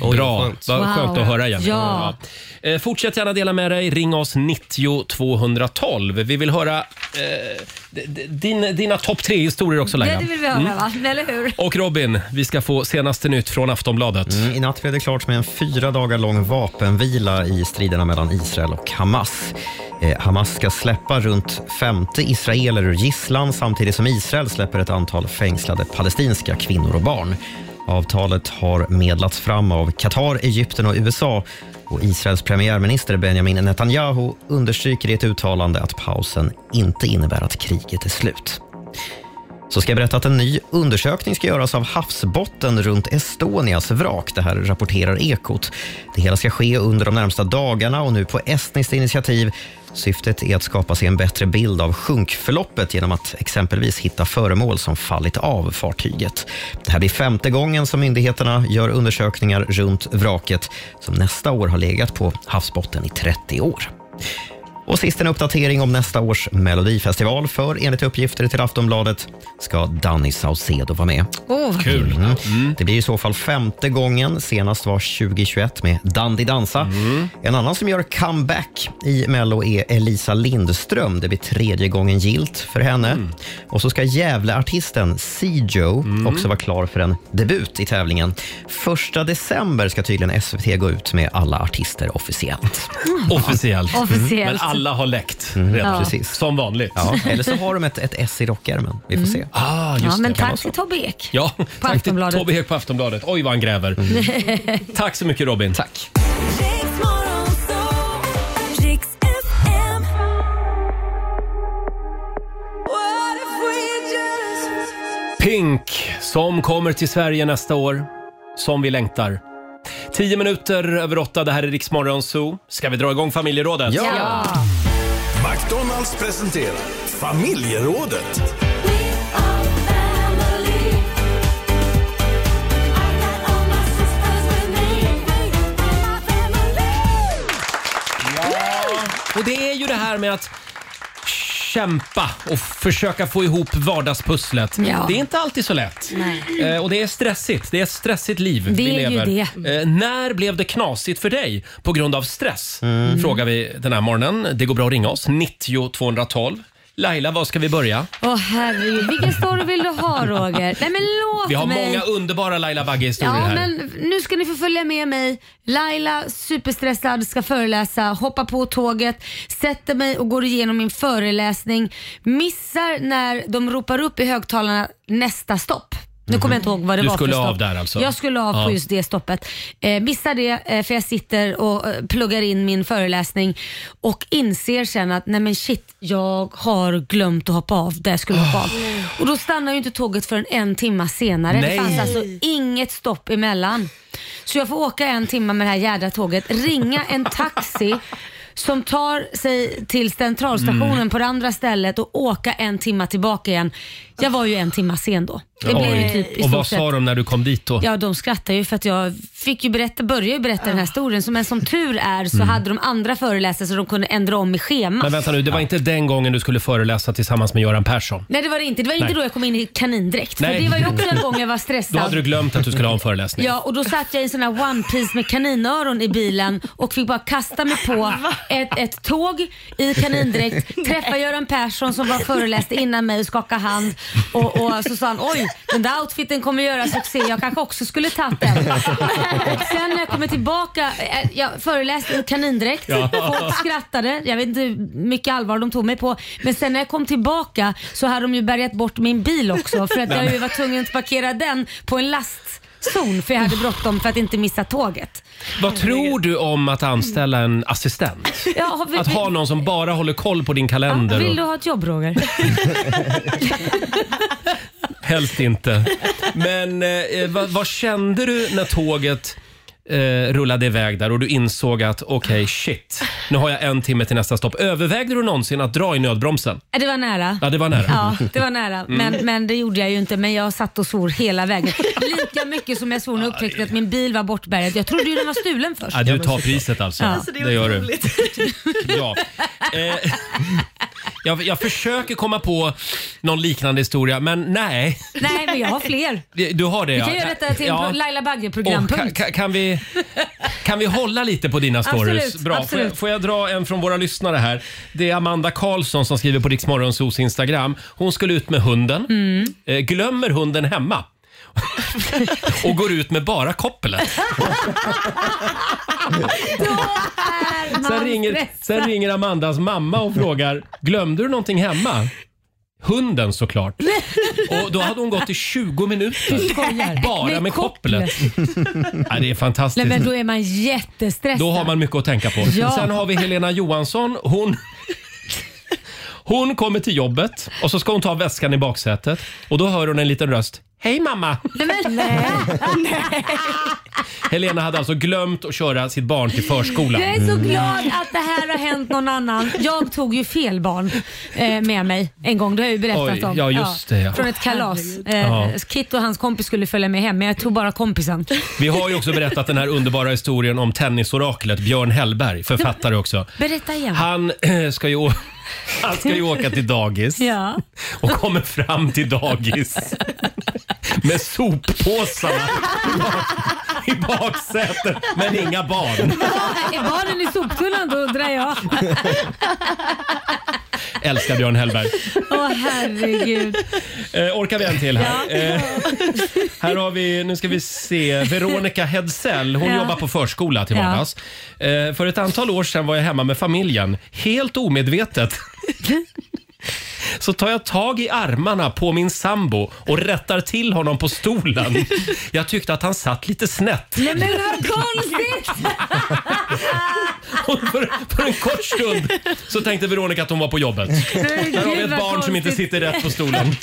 Oj, Bra, vad skönt. vad Wow. skönt att höra igen. Ja. Eh, fortsätt gärna dela med dig. Ring oss 90 212. Vi vill höra eh, d- d- din, dina topp tre historier också Laila. det vill vi höra Mm. va? Eller hur? Och Robin, vi ska få senaste nytt från Aftonbladet. Mm, I natt blev det klart med en fyra dagar lång vapenvila i striderna mellan Israel och Hamas. Eh, Hamas ska släppa runt 50 israeler ur gisslan samtidigt som Israel släpper ett antal fängslade palestinska kvinnor och barn. Avtalet har medlats fram av Qatar, Egypten och USA och Israels premiärminister Benjamin Netanyahu understryker i ett uttalande att pausen inte innebär att kriget är slut. Så ska jag berätta att en ny undersökning ska göras av havsbotten runt Estonias vrak. Det här rapporterar Ekot. Det hela ska ske under de närmsta dagarna och nu på estniskt initiativ. Syftet är att skapa sig en bättre bild av sjunkförloppet genom att exempelvis hitta föremål som fallit av fartyget. Det här blir femte gången som myndigheterna gör undersökningar runt vraket som nästa år har legat på havsbotten i 30 år. Och sist en uppdatering om nästa års Melodifestival, för enligt uppgifter till Aftonbladet ska Danny Saucedo vara med. Åh, vad Kul. Mm. Det blir i så fall femte gången. Senast var 2021 med Dandy Dansa. En annan som gör comeback i Mello är Elisa Lindström. Det blir tredje gången gilt för henne. Och så ska Gävleartisten C-Joe också vara klar för en debut i tävlingen. Första december ska tydligen SVT gå ut med alla artister officiellt. Officiellt. Officiellt. Men alla har läckt Mm, redan. Ja. Precis. Som vanligt. Ja, eller så har de ett, ett S i rockärmen. Vi får se. Ah, just Ja, men det. Kan vara tack så. till Tobbe Ek. Ja, tack till Aftonbladet. Tobbe Ek på Aftonbladet. Oj, vad han gräver. Tack så mycket Robin. Tack. Pink, som kommer till Sverige nästa år. Som vi längtar. Tio minuter över åtta, det här är Riksmorgon Zoo. Ska vi dra igång familjerådet? Ja. McDonalds presenterar Familjerådet. Och det är ju det här med att kämpa och försöka få ihop vardagspusslet. Ja. Det är inte alltid så lätt. Nej. Eh, och det är stressigt. Det är ett stressigt liv Det vi är ju lever. det. Eh, när blev det knasigt för dig på grund av stress? Mm. Frågar vi den här morgonen. Det går bra att ringa oss. 90 212. Laila, var ska vi börja? Åh herregud, vilken story vill du ha Roger? Nej men låt Vi har mig. många underbara Laila Bagge-historier Ja, här. men nu ska ni få följa med mig. Laila, superstressad, ska föreläsa, hoppar på tåget, sätter mig och går igenom min föreläsning. Missar när de ropar upp i högtalarna nästa stopp. Nu kommer jag inte ihåg vad det Du var skulle för stopp. av där alltså? Jag skulle av Ja. på just det stoppet. Eh, missar det eh, för jag sitter och eh, pluggar in min föreläsning och inser sen att nej men shit, jag har glömt att hoppa av där jag skulle hoppa av. Och då stannar ju inte tåget förrän en timma senare. Nej. Det fanns alltså inget stopp emellan. Så jag får åka en timme med det här jädra tåget, ringa en taxi som tar sig till centralstationen Mm. på det andra stället och åka en timma tillbaka igen. Jag var ju en timma sen då. Det blev ju typ i Och vad stort sa sett- de när du kom dit då? Ja, de skrattar ju för att jag fick ju berätta, började ju berätta den här historien. Så, men som tur är så Mm. hade de andra föreläsare så de kunde ändra om i schemat. Men vänta nu, det var inte den gången du skulle föreläsa tillsammans med Göran Persson? Nej det var det inte. Det var inte Nej. då jag kom in i kanindräkt. Nej. För det var ju också en gång jag var stressad. Då hade du glömt att du skulle ha en föreläsning. Ja, och då satt jag i en sån här one piece med kaninöron i bilen och fick bara kasta mig på ett, ett tåg i kanindräkt, träffa Göran Persson som var föreläste innan mig och skaka hand och, och så sa han oj, den där outfiten kommer göra succé, jag kanske också skulle tagit den. Sen när jag kommer tillbaka, eh, jag föreläste i kanindräkt, folk skrattade, jag vet inte hur mycket allvar de tog mig på. Men sen när jag kom tillbaka så hade de ju bärgat bort min bil också för att jag ju var tvungen att parkera den på en lastzon för jag hade bråttom för att inte missa tåget. Vad tror du om att anställa en assistent? Ja, har vi- Att ha någon som bara håller koll på din kalender? Vill Och, du ha ett jobb Roger? helst inte. Men eh, vad, vad kände du när tåget eh, rullade iväg där och du insåg att okej, shit, nu har jag en timme till nästa stopp. Övervägde du någonsin att dra i nödbromsen? Ja, Det var nära. Ja, det var nära. Ja, det var nära. Mm. Men, men det gjorde jag ju inte. Men jag satt och svor hela vägen. Lika mycket som jag svor när jag upptäckte att min bil var bortbärgad. Jag trodde ju den var stulen först. Ja, du tar priset alltså. Ja. Alltså, det gör du. Ja. Eh, jag, jag försöker komma på någon liknande historia, men nej. Nej, men jag har fler. Du har det Vi ja. kan göra detta till en Ja. pro- Laila Och kan, vi, kan vi hålla lite på dina stories? Absolut, Bra. Får, absolut. jag, får jag dra en från våra lyssnare här? Det är Amanda Karlsson som skriver på Riksmorgonsos Instagram. Hon skulle ut med hunden, Mm. eh, glömmer hunden hemma och går ut med bara koppelet. Sen ringer, sen ringer Amandas mamma och frågar, glömde du någonting hemma? Hunden såklart. Och då hade hon gått i 20 minuter. Bara med, Med kopplet. ja, det är fantastiskt. Nej, men då är man jättestressad. Då har man mycket att tänka på. Ja. Sen har vi Helena Johansson. Hon, hon kommer till jobbet och så ska hon ta väskan i baksätet och då hör hon en liten röst. Hej mamma! Nej, nej. nej. Helena hade alltså glömt att köra sitt barn till förskolan. Jag är så glad att det här har hänt någon annan. Jag tog ju fel barn eh, med mig en gång. Det har jag ju berättat Oj, om. ja, just det, ja. Från ett kalas. Eh, Ja. Kit och hans kompis skulle följa med hem men jag tog bara kompisen. Vi har ju också berättat den här underbara historien om tennisoraklet Björn Hellberg, författare också. Berätta igen. Han eh, ska ju, å- han ska ju åka till dagis Ja. och kommer fram till dagis med soppåsarna i bak- i baksätet men inga barn. Är barnen i soptunnan då undrar jag. Älskar Björn Hellberg. Åh herregud. Eh, orkar vi en till här? Ja. Eh, här har vi, nu ska vi se, Veronica Hedsell. Hon Ja. jobbar på förskola till Ja. vardags. Eh, för ett antal år sedan var jag hemma med familjen. Helt omedvetet så tar jag tag i armarna på min sambo och rättar till honom på stolen. Jag tyckte att han satt lite snett. Nej men vad konstigt! För, för en kort stund så tänkte Veronica att hon var på jobbet. Här har vi ett barn som inte sitter rätt på stolen.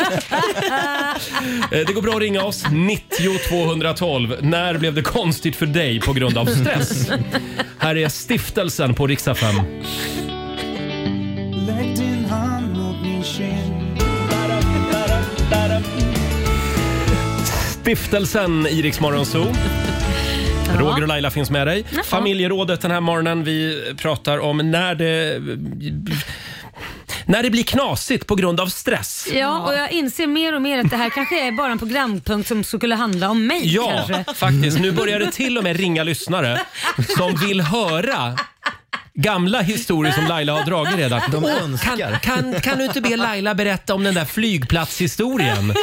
Eh, det går bra att ringa oss, 90 212. När blev det konstigt för dig på grund av stress? Här är stiftelsen på riksdagen. 5. Stiftelsen i Rix Morgon Zoo. Roger och Laila finns med dig. Familjerådet den här morgonen. Vi pratar om när det, när det blir knasigt på grund av stress. Ja, och jag inser mer och mer att det här kanske är bara en programpunkt som skulle handla om mig. Ja, kanske. faktiskt. Nu börjar det till och med ringa lyssnare som vill höra gamla historier som Laila har dragit redan. De Åh, önskar. Kan, kan, kan du inte be Laila berätta om den där flygplatshistorien?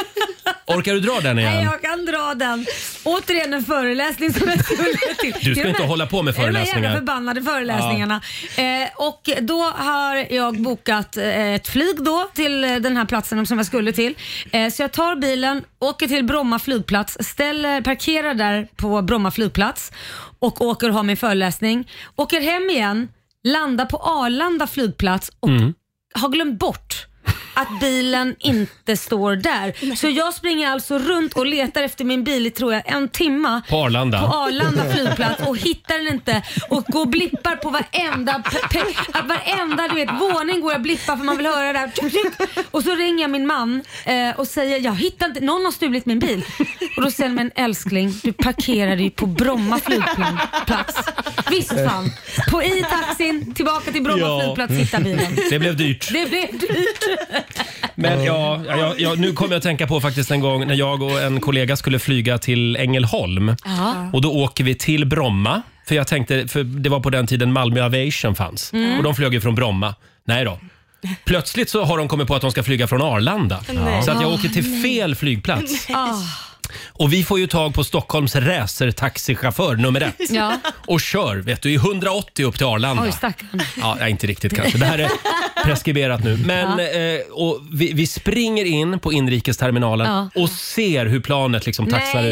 Orkar du dra den Nej, igen? jag kan dra den. Återigen en föreläsning som jag skulle till. Du ska inte hålla på med är De här föreläsningar. jävla förbannade föreläsningarna. Eh, och då har jag bokat eh, ett flyg då till eh, den här platsen som jag skulle till. Eh, så jag tar bilen, åker till Bromma flygplats, ställer, parkerar där på Bromma flygplats och åker och har min föreläsning. Åker hem igen, landar på Arlanda flygplats och Mm. har glömt bort att bilen inte står där. Så jag springer alltså runt och letar efter min bil i tror jag en timma På Arlanda? på Arlanda flygplats och hittar den inte och går och blippar på varenda, pe- pe- att varenda du vet, våning går jag och blippar för man vill höra det tjuk. Och så ringer jag min man eh, och säger jag hittar inte, någon har stulit min bil. Och då säger han, men älskling du parkerade ju på Bromma flygplats. Visst fan. På i taxin tillbaka till Bromma Ja. flygplats hitta bilen. Det blev dyrt. Det blev dyrt. Men ja, ja, ja, nu kommer jag att tänka på faktiskt en gång när jag och en kollega skulle flyga till Ängelholm. Ja. Och då åker vi till Bromma. För jag tänkte, för det var på den tiden Malmö Aviation fanns. Mm. Och de flög ju från Bromma. Nej då. Plötsligt så har de kommit på att de ska flyga från Arlanda. Så att jag åker till fel flygplats. Ah. Och vi får ju tag på Stockholms racertaxichaufför nummer ett. Ja. Och kör, vet du, i 180 upp till Arlanda. Oj stackarn. Ja, nej, inte riktigt kanske. Det här är preskriberat nu. Men eh, och vi, vi springer in på inrikesterminalen och ser hur planet liksom taxar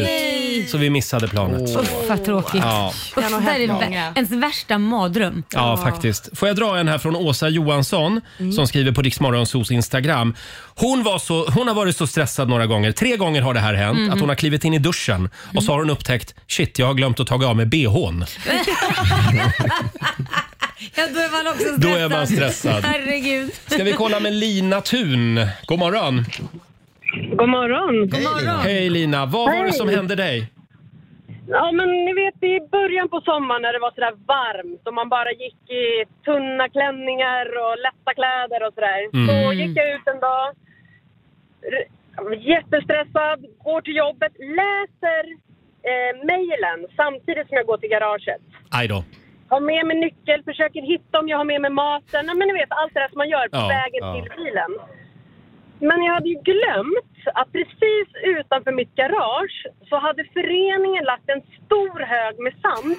Nej. Så vi missade planet. Usch vad tråkigt. Ja. Det är vä- ens värsta mardröm. Ja, faktiskt. Får jag dra en här från Åsa Johansson Mm. som skriver på Riksmorgonsos Instagram. Hon, var så, hon har varit så stressad några gånger. Tre gånger har det här hänt. Mhm. Att hon har klivit in i duschen och så har hon upptäckt shit, jag har glömt att ta av mig bhn. Ja, då är man också stressad. Då är man stressad. Herregud. Ska vi kolla med Lina Thun? God morgon. God morgon. God morgon. Hej Lina, vad var det som Hej. hände dig? Ja, men ni vet i början på sommaren när det var sådär varmt och man bara gick i tunna klänningar och lätta kläder och sådär. Mm. Så gick jag ut en dag, r- jättestressad, går till jobbet, läser eh, mejlen samtidigt som jag går till garaget. Aj då. Har med mig nyckel, försöker hitta om jag har med mig maten. Nej, men ni vet allt det där som man gör på Ja, vägen ja. till bilen. Men jag hade ju glömt att precis utanför mitt garage så hade föreningen lagt en stor hög med sand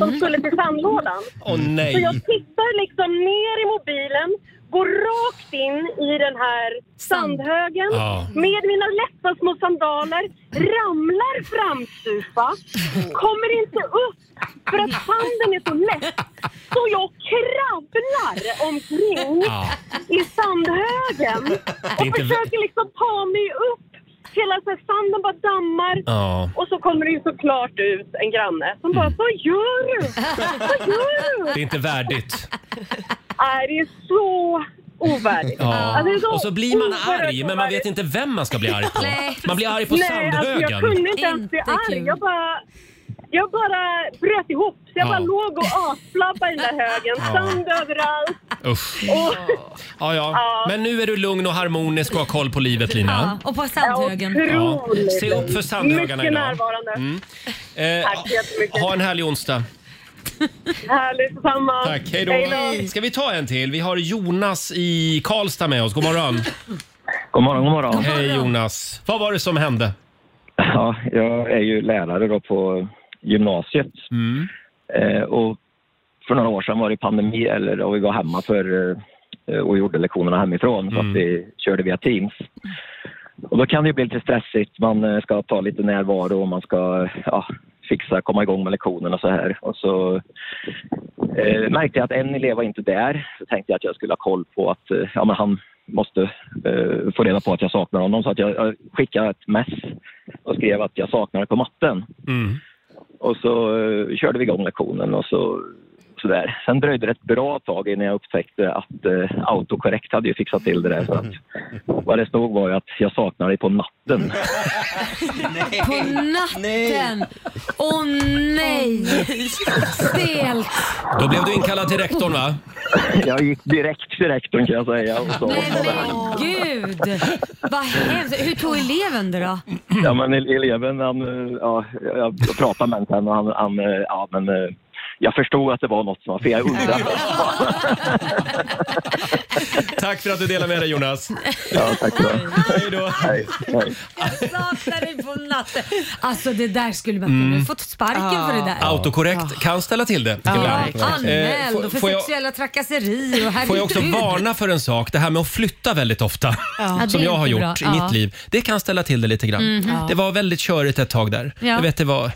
som skulle till sandlådan. Åh nej. Så jag tittar liksom ner i mobilen, går rakt in i den här sandhögen Ja. med mina lätta små sandaler, ramlar framstupa, kommer inte upp för att sanden är så lätt. Så jag krabblar omkring Ja. i sandhögen Det och inte försöker liksom ta mig upp. Hela så här, sanden bara dammar. Ja. Och så kommer det ju såklart ut en granne som bara, vad gör du? Vad gör Det du? är inte värdigt. Nej, det är så ovärdigt. Ja. Alltså, det är Och så blir man oerhört arg, men man vet inte vem man ska bli arg på. Nej. Man blir arg på Nej, alltså, jag sandhögen. kunde inte ens bli Inte arg. kul. Jag bara, jag bara bröt ihop. Så jag Ja. bara låg och asflabbade i den där högen. Ja. Sand överallt. Usch. Och, Ja, ja. Men nu är du lugn och harmonisk och har koll på livet Lina. Ja, och på sandhögen. Ja. Se upp för sandhögarna Mycket idag. närvarande. Mm. Eh, Tack så jättemycket. ha en härlig onsdag. Härligt, detsamma. Tack, hej då. Ska vi ta en till? Vi har Jonas i Karlstad med oss. God morgon. God morgon, god morgon. Hej Jonas. Vad var det som hände? Ja, jag är ju lärare då på gymnasiet. Eh, och för några år sedan var det pandemi, eller och vi var hemma för, eh, och gjorde lektionerna hemifrån så att vi körde via Teams. Och då kan det bli lite stressigt. Man eh, ska ta lite närvaro och man ska ja, fixa, komma igång med lektionerna och så här. Och så eh, märkte jag att en elev var inte där. Så tänkte jag att jag skulle ha koll på att eh, ja, men han måste eh, få reda på att jag saknar honom. Så att jag, jag skickade ett mess och skrev att jag saknar på matten. Och så eh, körde vi igång lektionen och så sådär. Sen dröjde det ett bra tag innan jag upptäckte att eh, autokorrekt hade ju fixat till det där. Så att, vad det stod var ju att jag saknar dig på natten. På natten! Åh nej! Stelt! Då blev du inkallad till rektorn va? Jag gick direkt till rektorn kan jag säga. Och så, Gud! Vad hemskt. Hur tog eleven det då? Ja, men ele- eleven, han, eh, ja, jag pratade med honom sen och han, han eh, ja, men, eh, jag förstod att det var något som var fel. Jag undrade. Tack för att du delar med dig Jonas. Ja, tack så Hej då. Hej, hej. Jag saknar dig på natten. Alltså det där skulle man kunna Mm. fått sparken för det där. Autokorrekt kan ställa till det ibland. Anmäld Eh, och för får jag- sexuella trakasserier och Får jag också herregud. varna för en sak, det här med att flytta väldigt ofta, Ja, det som är jag har inte gjort bra. i Ja. mitt liv. Det kan ställa till det lite grann. Mhm. Ja. Det var väldigt körigt ett tag där. Ja. Jag vet, det var...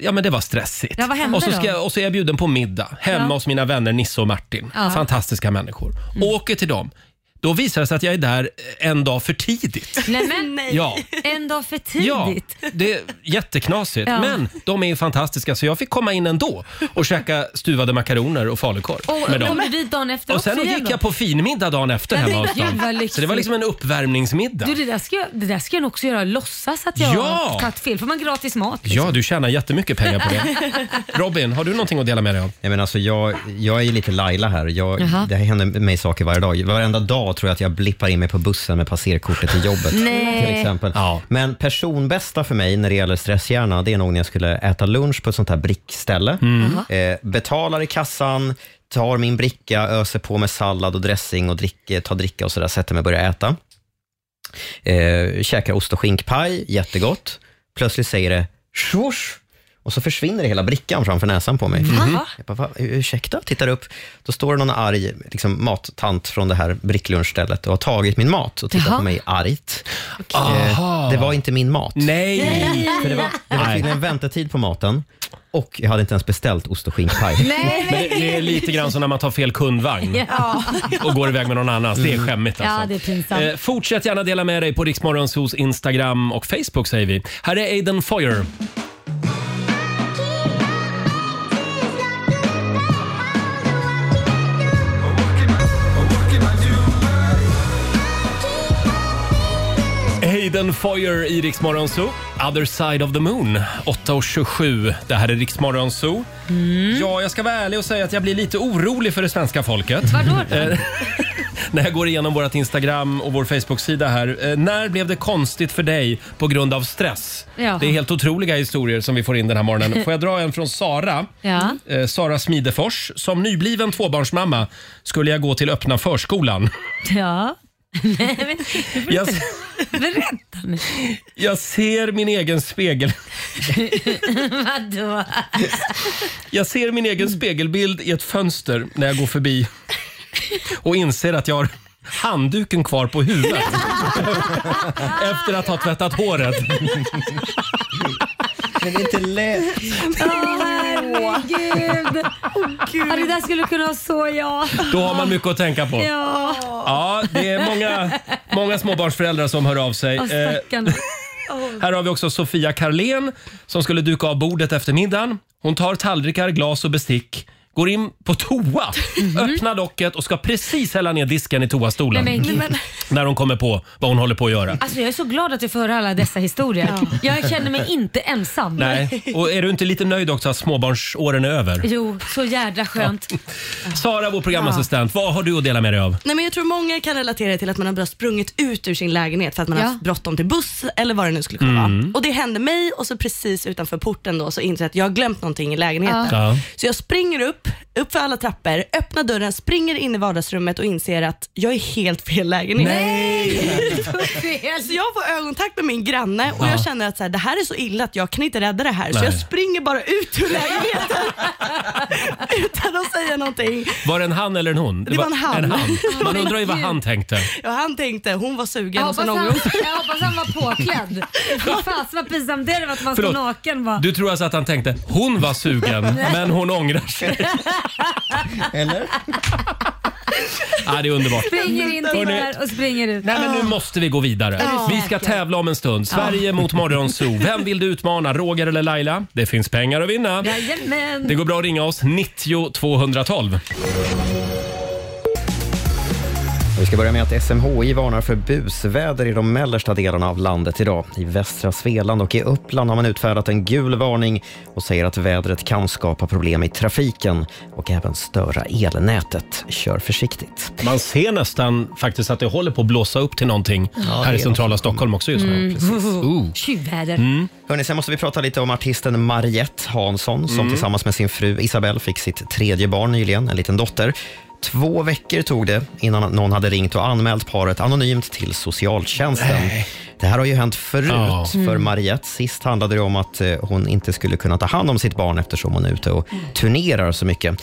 Ja men det var stressigt. Ja, vad hände och, så då? ska, jag- och så är jag bjuden på middag hemma Ja. hos mina vänner Nisse och Martin. Ja. Fantastiska människor. Åker till dem. Då visar det sig att jag är där en dag för tidigt. Nej men Ja. en dag för Ja, tidigt. det är jätteknasigt. Ja. Men de är ju fantastiska så jag fick komma in ändå och käka stuvade makaroner och falukorv Och med dem. du dit dagen efter Och sen också gick då? jag på finmiddag dagen efter Nej, hemma hos gud, dem. lyxigt. Så det var liksom en uppvärmningsmiddag. Du, det, där ska jag, det där ska jag nog också göra. Låtsas att jag Ja! har tagit fel. Får man gratis mat? Ja, du tjänar jättemycket pengar på det. Robin, har du någonting att dela med dig av? Nej, men alltså, jag, jag är ju lite Laila här. Jag, Jaha. det händer mig saker varje dag. Varenda dag tror jag att jag blippar in mig på bussen med passerkortet till jobbet. Nej. Till exempel. Men personbästa för mig när det gäller stresshjärna, det är nog när jag skulle äta lunch på ett sånt här brickställe. Mm. Eh, betalar i kassan, tar min bricka, öser på med sallad och dressing och drick, tar dricka och sådär, sätter mig och börjar äta. Eh, käkar ost och skinkpaj, jättegott. Plötsligt säger det swoosh och så försvinner hela brickan framför näsan på mig. Va? Jag bara, Va? ursäkta? Tittar upp. Då står det någon arg liksom, mattant från det här bricklunchstället och har tagit min mat och tittar Jaha. på mig argt. Aha. Eh, det var inte min mat. Nej! För det var, det var tydligen väntetid på maten och jag hade inte ens beställt ost och skinkpaj. Nej. Men det, det är lite grann som när man tar fel kundvagn Ja. och går iväg med någon annans. Det är skämmigt alltså. Ja, det är pinsamt. Eh, fortsätt gärna dela med dig på Riksmorgonsos Instagram och Facebook säger vi. Här är Aiden Foyer. Aiden Foyer i Riksmorgonso. Other side of the moon. 8.27. Det här är Riksmorgonso. Ja, jag ska vara ärlig och säga att jag blir lite orolig för det svenska folket. Vadå då? Eh, när jag går igenom vårt Instagram och vår Facebook-sida här. Eh, när blev det konstigt för dig på grund av stress? Ja. Det är helt otroliga historier som vi får in den här morgonen. Får jag dra en från Sara? Ja. Eh, Sara Smidefors. Som nybliven tvåbarnsmamma skulle jag gå till öppna förskolan. Ja. Nej, men, Jag, berätta nu. jag ser min egen spegel... Vadå? Jag ser min egen spegelbild i ett fönster när jag går förbi och inser att jag har handduken kvar på huvudet efter att ha tvättat håret. Men det är inte lätt. Åh herregud. Ja, det där skulle kunna vara så jag. Då har man mycket att tänka på. Ja. Ja, det är många, många småbarnsföräldrar som hör av sig. Åh, Eh, här har vi också Sofia Karlén som skulle duka av bordet efter middagen. Hon tar tallrikar, glas och bestick går in på toa, öppnar locket och ska precis hälla ner disken i toastolen. Nej, men gud. När hon kommer på vad hon håller på att göra. Alltså jag är så glad att du får höra alla dessa historier. Jag känner mig inte ensam. Nej. Och är du inte lite nöjd också att småbarnsåren är över? Jo, så jädra skönt. Sara, vår programassistent, vad har du att dela med dig av? Nej, men jag tror många kan relatera till att man har bara sprungit ut ur sin lägenhet för att man har Ja. haft bråttom till buss eller vad det nu skulle kunna Mm. vara. Och Det hände mig och så precis utanför porten då så inser jag att jag har glömt någonting i lägenheten. Ja. Så jag springer upp, upp för alla trappor, öppnar dörren, springer in i vardagsrummet och inser att jag är helt fel lägenhet. Så jag får ögonkontakt med min granne och Ja. jag känner att så här, det här är så illa att jag kan inte rädda det här. Så Nej. jag springer bara ut ur lägenheten utan att säga någonting. Var det en han eller en hon? Det var en han. En han. Man Men undrar ju vad han tänkte. Ja, han tänkte hon var sugen Jag och sen hoppas, ångrade han, hon sig. jag hoppas han var påklädd. Vad Fasen vad pinsamt det hade varit att man Förlåt. står naken bara. Du tror alltså att han tänkte hon var sugen men hon ångrar sig. Eller? Ja, det är underbart. Springer in, Hörrni, och springer ut. Nej, men nu måste vi gå vidare. Ja. Vi ska tävla om en stund. Sverige mot Morgonzoo. Vem vill du utmana? Roger eller Laila? Det finns pengar att vinna. Jajamän. Det går bra att ringa oss. 90 212. Vi ska börja med att SMHI varnar för busväder i de mellersta delarna av landet idag. I västra Svealand och i Uppland har man utfärdat en gul varning och säger att vädret kan skapa problem i trafiken och även störa elnätet. Kör försiktigt. Man ser nästan faktiskt att det håller på att blåsa upp till någonting Ja, här i centrala Stockholm också just nu. Mm. Tjuvväder. Mm. Hörrni, sen måste vi prata lite om artisten Mariette Hansson som Mm. tillsammans med sin fru Isabelle fick sitt tredje barn nyligen, en liten dotter. Två veckor tog det innan någon hade ringt och anmält paret anonymt till socialtjänsten. Det här har ju hänt förut Ja. för Mm. Mariette. Sist handlade det om att eh, hon inte skulle kunna ta hand om sitt barn eftersom hon är ute och turnerar så mycket.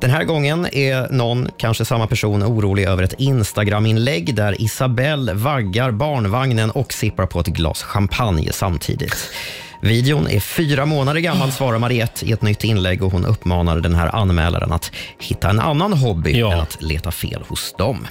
Den här gången är någon, kanske samma person, orolig över ett Instagram-inlägg där Isabelle vaggar barnvagnen och sippar på ett glas champagne samtidigt. Videon är fyra månader gammal, svarar Mariette i ett nytt inlägg och hon uppmanar den här anmälaren att hitta en annan hobby än att leta fel hos dem.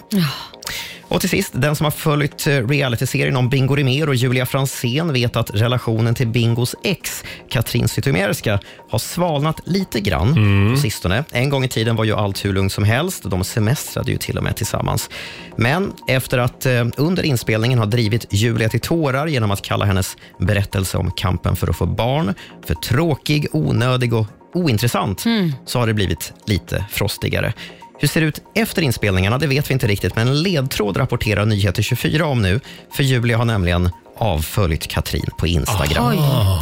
Och till sist, den som har följt eh, realityserien om Bingo Rimér och Julia Fransén vet att relationen till Bingos ex, Katrin Zytomierska, har svalnat lite grann på sistone. En gång i tiden var ju allt hur lugnt som helst. De semestrade ju till och med tillsammans. Men efter att eh, under inspelningen ha drivit Julia till tårar genom att kalla hennes berättelse om kampen för att få barn för tråkig, onödig och ointressant, så har det blivit lite frostigare. Hur ser det ut efter inspelningarna? Det vet vi inte riktigt, men en ledtråd rapporterar Nyheter 24 om nu. För Julia har nämligen avföljt Katrin på Instagram. Oj.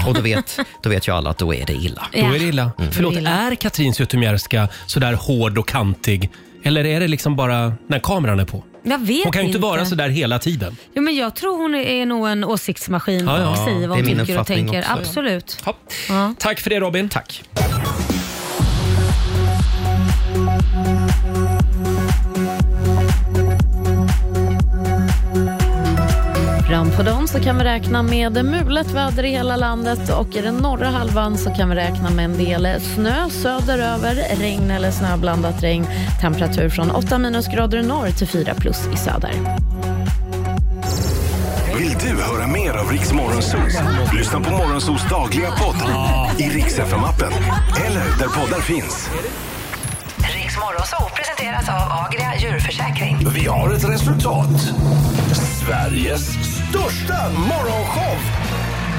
Och då vet, då vet ju alla att då är det illa. Då är det illa. Förlåt, är Katrin Zytomierska sådär hård och kantig? Eller är det liksom bara när kameran är på? Jag vet Hon kan ju inte inte vara sådär hela tiden. Jo, men jag tror hon är nog en åsiktsmaskin Ja, ja. och säger vad Det är hon min tycker och uppfattning tänker. också, ja. Absolut. Ja. Ja. Tack för det Robin. Tack. Fram på dagen så kan vi räkna med mulet väder i hela landet och i den norra halvan så kan vi räkna med en del snö söderöver, regn eller snöblandat regn. Temperatur från 8 minusgrader i norr till 4 plus i söder. Vill du höra mer av Riks Morgonzoo? Lyssna på Morgonzoos dagliga podd i Rix FM-appen eller där poddar finns. Riks Morgonzoo presenteras av Agria djurförsäkring. Vi har ett resultat. Sveriges största morgonshow.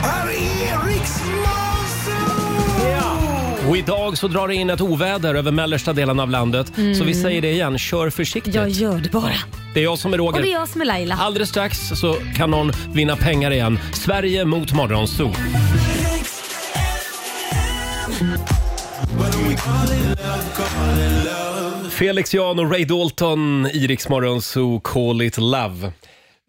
Här är Riks Och idag så drar det in ett oväder över mellersta delen av landet. Mm. Så vi säger det igen, kör försiktigt. Jag gör det bara. Det är jag som är Roger. Och det är jag som är Laila. Alldeles strax så kan någon vinna pengar igen. Sverige mot Morgonzoo. Felix Jan och Ray Dalton, Iriks Morgonzoo, Call it love.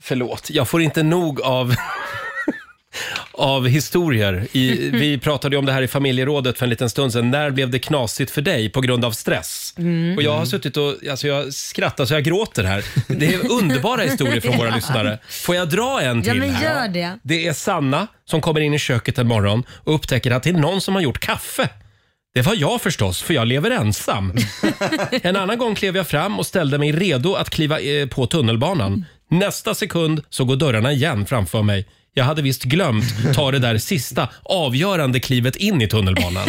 Förlåt, jag får inte nog av av historier. I, vi pratade ju om det här i familjerådet för en liten stund sedan. När blev det knasigt för dig på grund av stress? Mm. Och jag har suttit och alltså jag skrattar så jag gråter här. Det är underbara historier från våra Ja. lyssnare. Får jag dra en till Ja, men här? gör det. Det är Sanna som kommer in i köket en morgon och upptäcker att det är någon som har gjort kaffe. Det var jag förstås, för jag lever ensam. En annan gång klev jag fram och ställde mig redo att kliva eh, på tunnelbanan. Nästa sekund så går dörrarna igen framför mig. Jag hade visst glömt ta det där sista avgörande klivet in i tunnelbanan.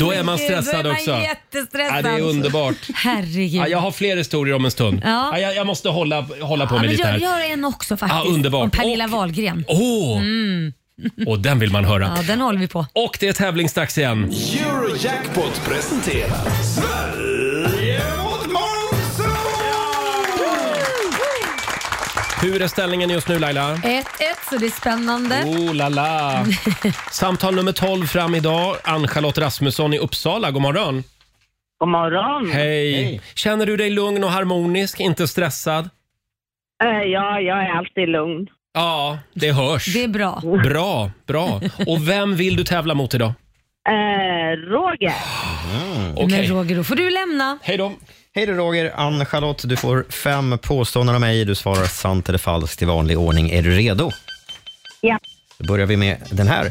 Då är man stressad då är man också. jättestressad. Ja, det är underbart. Herregud. Ja, jag har fler historier om en stund. Ja. Ja, jag, jag måste hålla, hålla på Ja, med men lite gör, här. gör en också faktiskt. Ja, underbart. Om Pernilla Wahlgren. Åh! Och den vill man höra. Ja, den håller vi på. Och det är tävlingsdags igen. Eurojackpot presenterar Sverige mot Hur är ställningen just nu Laila? 1-1, så det är spännande. Oh la la. Samtal nummer 12 fram idag. Ann-Charlotte Rasmusson i Uppsala. God morgon. God morgon. Hej. Känner du dig lugn och harmonisk, inte stressad? Eh, Ja, jag är alltid lugn. Ja, det hörs. Det är bra. Bra, bra. Och vem vill du tävla mot idag? Eh, Roger. Okej. Men Roger, då får du lämna. Hej då. Hej då Roger. Ann-Charlotte, du får fem påståenden av mig. Du svarar sant eller falskt i vanlig ordning. Är du redo? Ja. Då böjar vi med den här.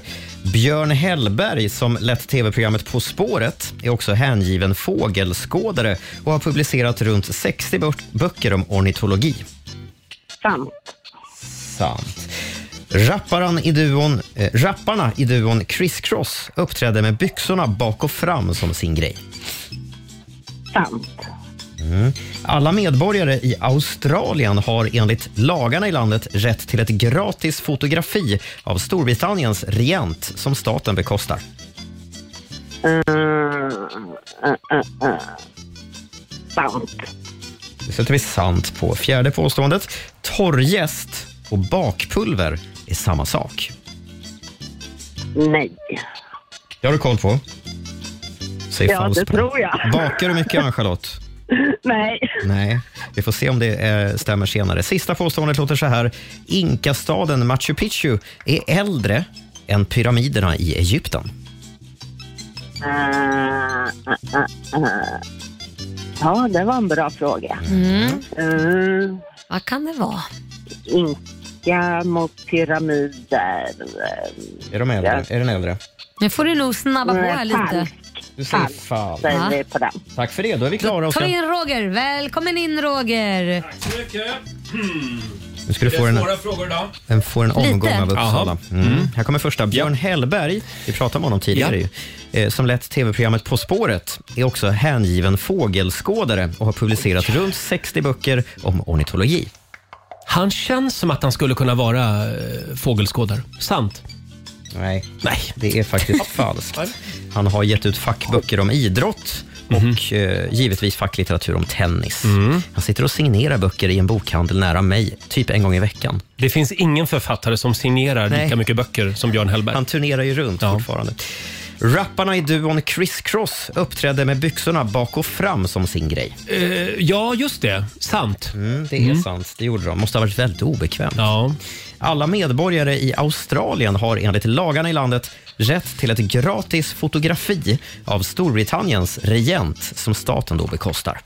Björn Hellberg, som lett tv-programmet På spåret, är också hängiven fågelskådare och har publicerat runt 60 bö- böcker om ornitologi. Sant. Sant. Rapparen i duon, eh, rapparna i duon Criss Cross uppträdde med byxorna bak och fram som sin grej. Sant. Mm. Alla medborgare i Australien har enligt lagarna i landet rätt till ett gratis fotografi av Storbritanniens regent som staten bekostar. Uh, uh, uh. Sant. Det sätter vi sant på. Fjärde påståendet. Torrjäst och bakpulver är samma sak. Nej. Det har du koll på? Säg Ja, det tror jag. Bakar du mycket, Ann-Charlotte? Nej. Nej, vi får se om det eh, stämmer senare. Sista påståendet låter så här. Inkastaden Machu Picchu är äldre än pyramiderna i Egypten. Uh, uh, uh, uh. Ja, det var en bra fråga. Mm. Uh, Vad kan det vara? Inka mot pyramider. Är de äldre? Är den äldre? Nu får du nog snabba på här lite. Du säger falskt. säger vi på den. Tack för det. Då är vi klara. Ta Oskar. in Roger. Välkommen in Roger. Nu ska du få en, frågor idag. en, få en omgång Lite. av Uppsala. Jaha. Mm. Här kommer första. Björn Hellberg, vi pratade om honom tidigare, ju, eh, som lett tv-programmet På spåret, är också hängiven fågelskådare och har publicerat runt 60 böcker om ornitologi. Han känns som att han skulle kunna vara eh, fågelskådare. Sant? Nej, Nej. det är faktiskt falskt. Han har gett ut fackböcker om idrott Mhm. och eh, givetvis facklitteratur om tennis. Mm. Han sitter och signerar böcker i en bokhandel nära mig, typ en gång i veckan. Det finns ingen författare som signerar Nej. lika mycket böcker som Björn Hellberg. Han turnerar ju runt fortfarande. Rapparna i duon Criss Cross uppträdde med byxorna bak och fram som sin grej. Eh, ja, just det. Sant. Mm, det är sant, det gjorde de. Måste ha varit väldigt obekvämt. Ja. Alla medborgare i Australien har enligt lagarna i landet rätt till ett gratis fotografi av Storbritanniens regent som staten då bekostar.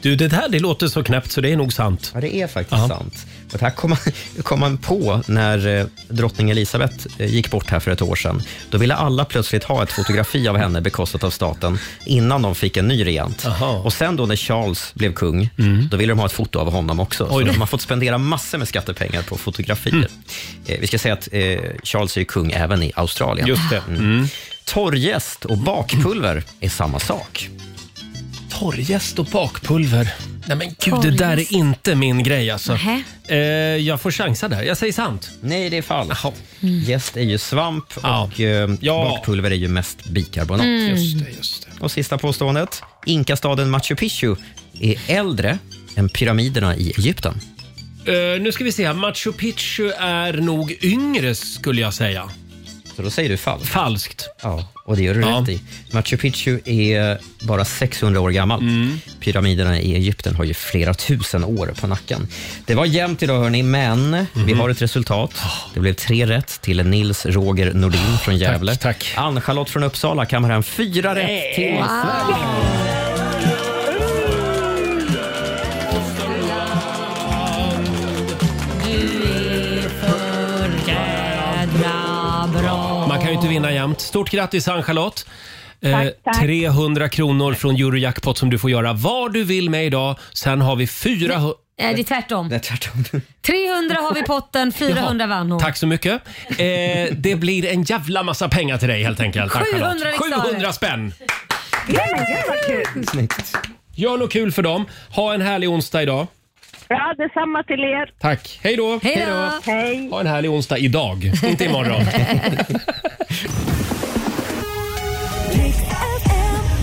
Du, det här det låter så knäppt så det är nog sant. Ja, det är faktiskt sant. Och det här kom kom man på när eh, drottning Elisabeth eh, gick bort här för ett år sedan. Då ville alla plötsligt ha ett fotografi av henne bekostat av staten innan de fick en ny regent. Och sen då när Charles blev kung, då ville de ha ett foto av honom också. Så de har fått spendera massor med skattepengar på fotografier. Eh, vi ska säga att eh, Charles är kung även i Australien. Just det. Mm. Torrjäst och bakpulver är samma sak. Torrjäst och bakpulver. Nej men gud, det där är inte min grej alltså. Nähä. Eh, jag får chansa där. Jag säger sant. Nej, det är falskt. Jäst är ju svamp Ja. och eh, Ja. bakpulver är ju mest bikarbonat. Mm. Just det, just det. Och sista påståendet. Inkastaden Machu Picchu är äldre än pyramiderna i Egypten. Eh, nu ska vi se här. Machu Picchu är nog yngre skulle jag säga. Så då säger du falskt. Falskt. Ja, och det gör du Ja. rätt i. Machu Picchu är bara 600 år gammalt. Mm. Pyramiderna i Egypten har ju flera tusen år på nacken. Det var jämnt idag hörni, men vi Mhm. har ett resultat. Det blev tre rätt till Nils Roger Nordin från Gävle. tack. Ann-Charlotte från Uppsala kammar hem fyra rätt till Sverige. Jämt. Stort grattis Ann-Charlotte. Eh, Tack, tack. 300 kronor från Eurojackpot som du får göra vad du vill med idag. Sen har vi 400... Nej, det är tvärtom. Det är tvärtom. 300 har vi i potten, 400 vann hon. Tack så mycket. Eh, det blir en jävla massa pengar till dig helt enkelt. 700 Ann-Charlotte. riksdaler. 700 spänn. Snyggt. Gör något kul för dem. Ha en härlig onsdag idag. Ja, detsamma till er. Tack. Hej då. Hej då. Hej. Ha en härlig onsdag idag, inte imorgon.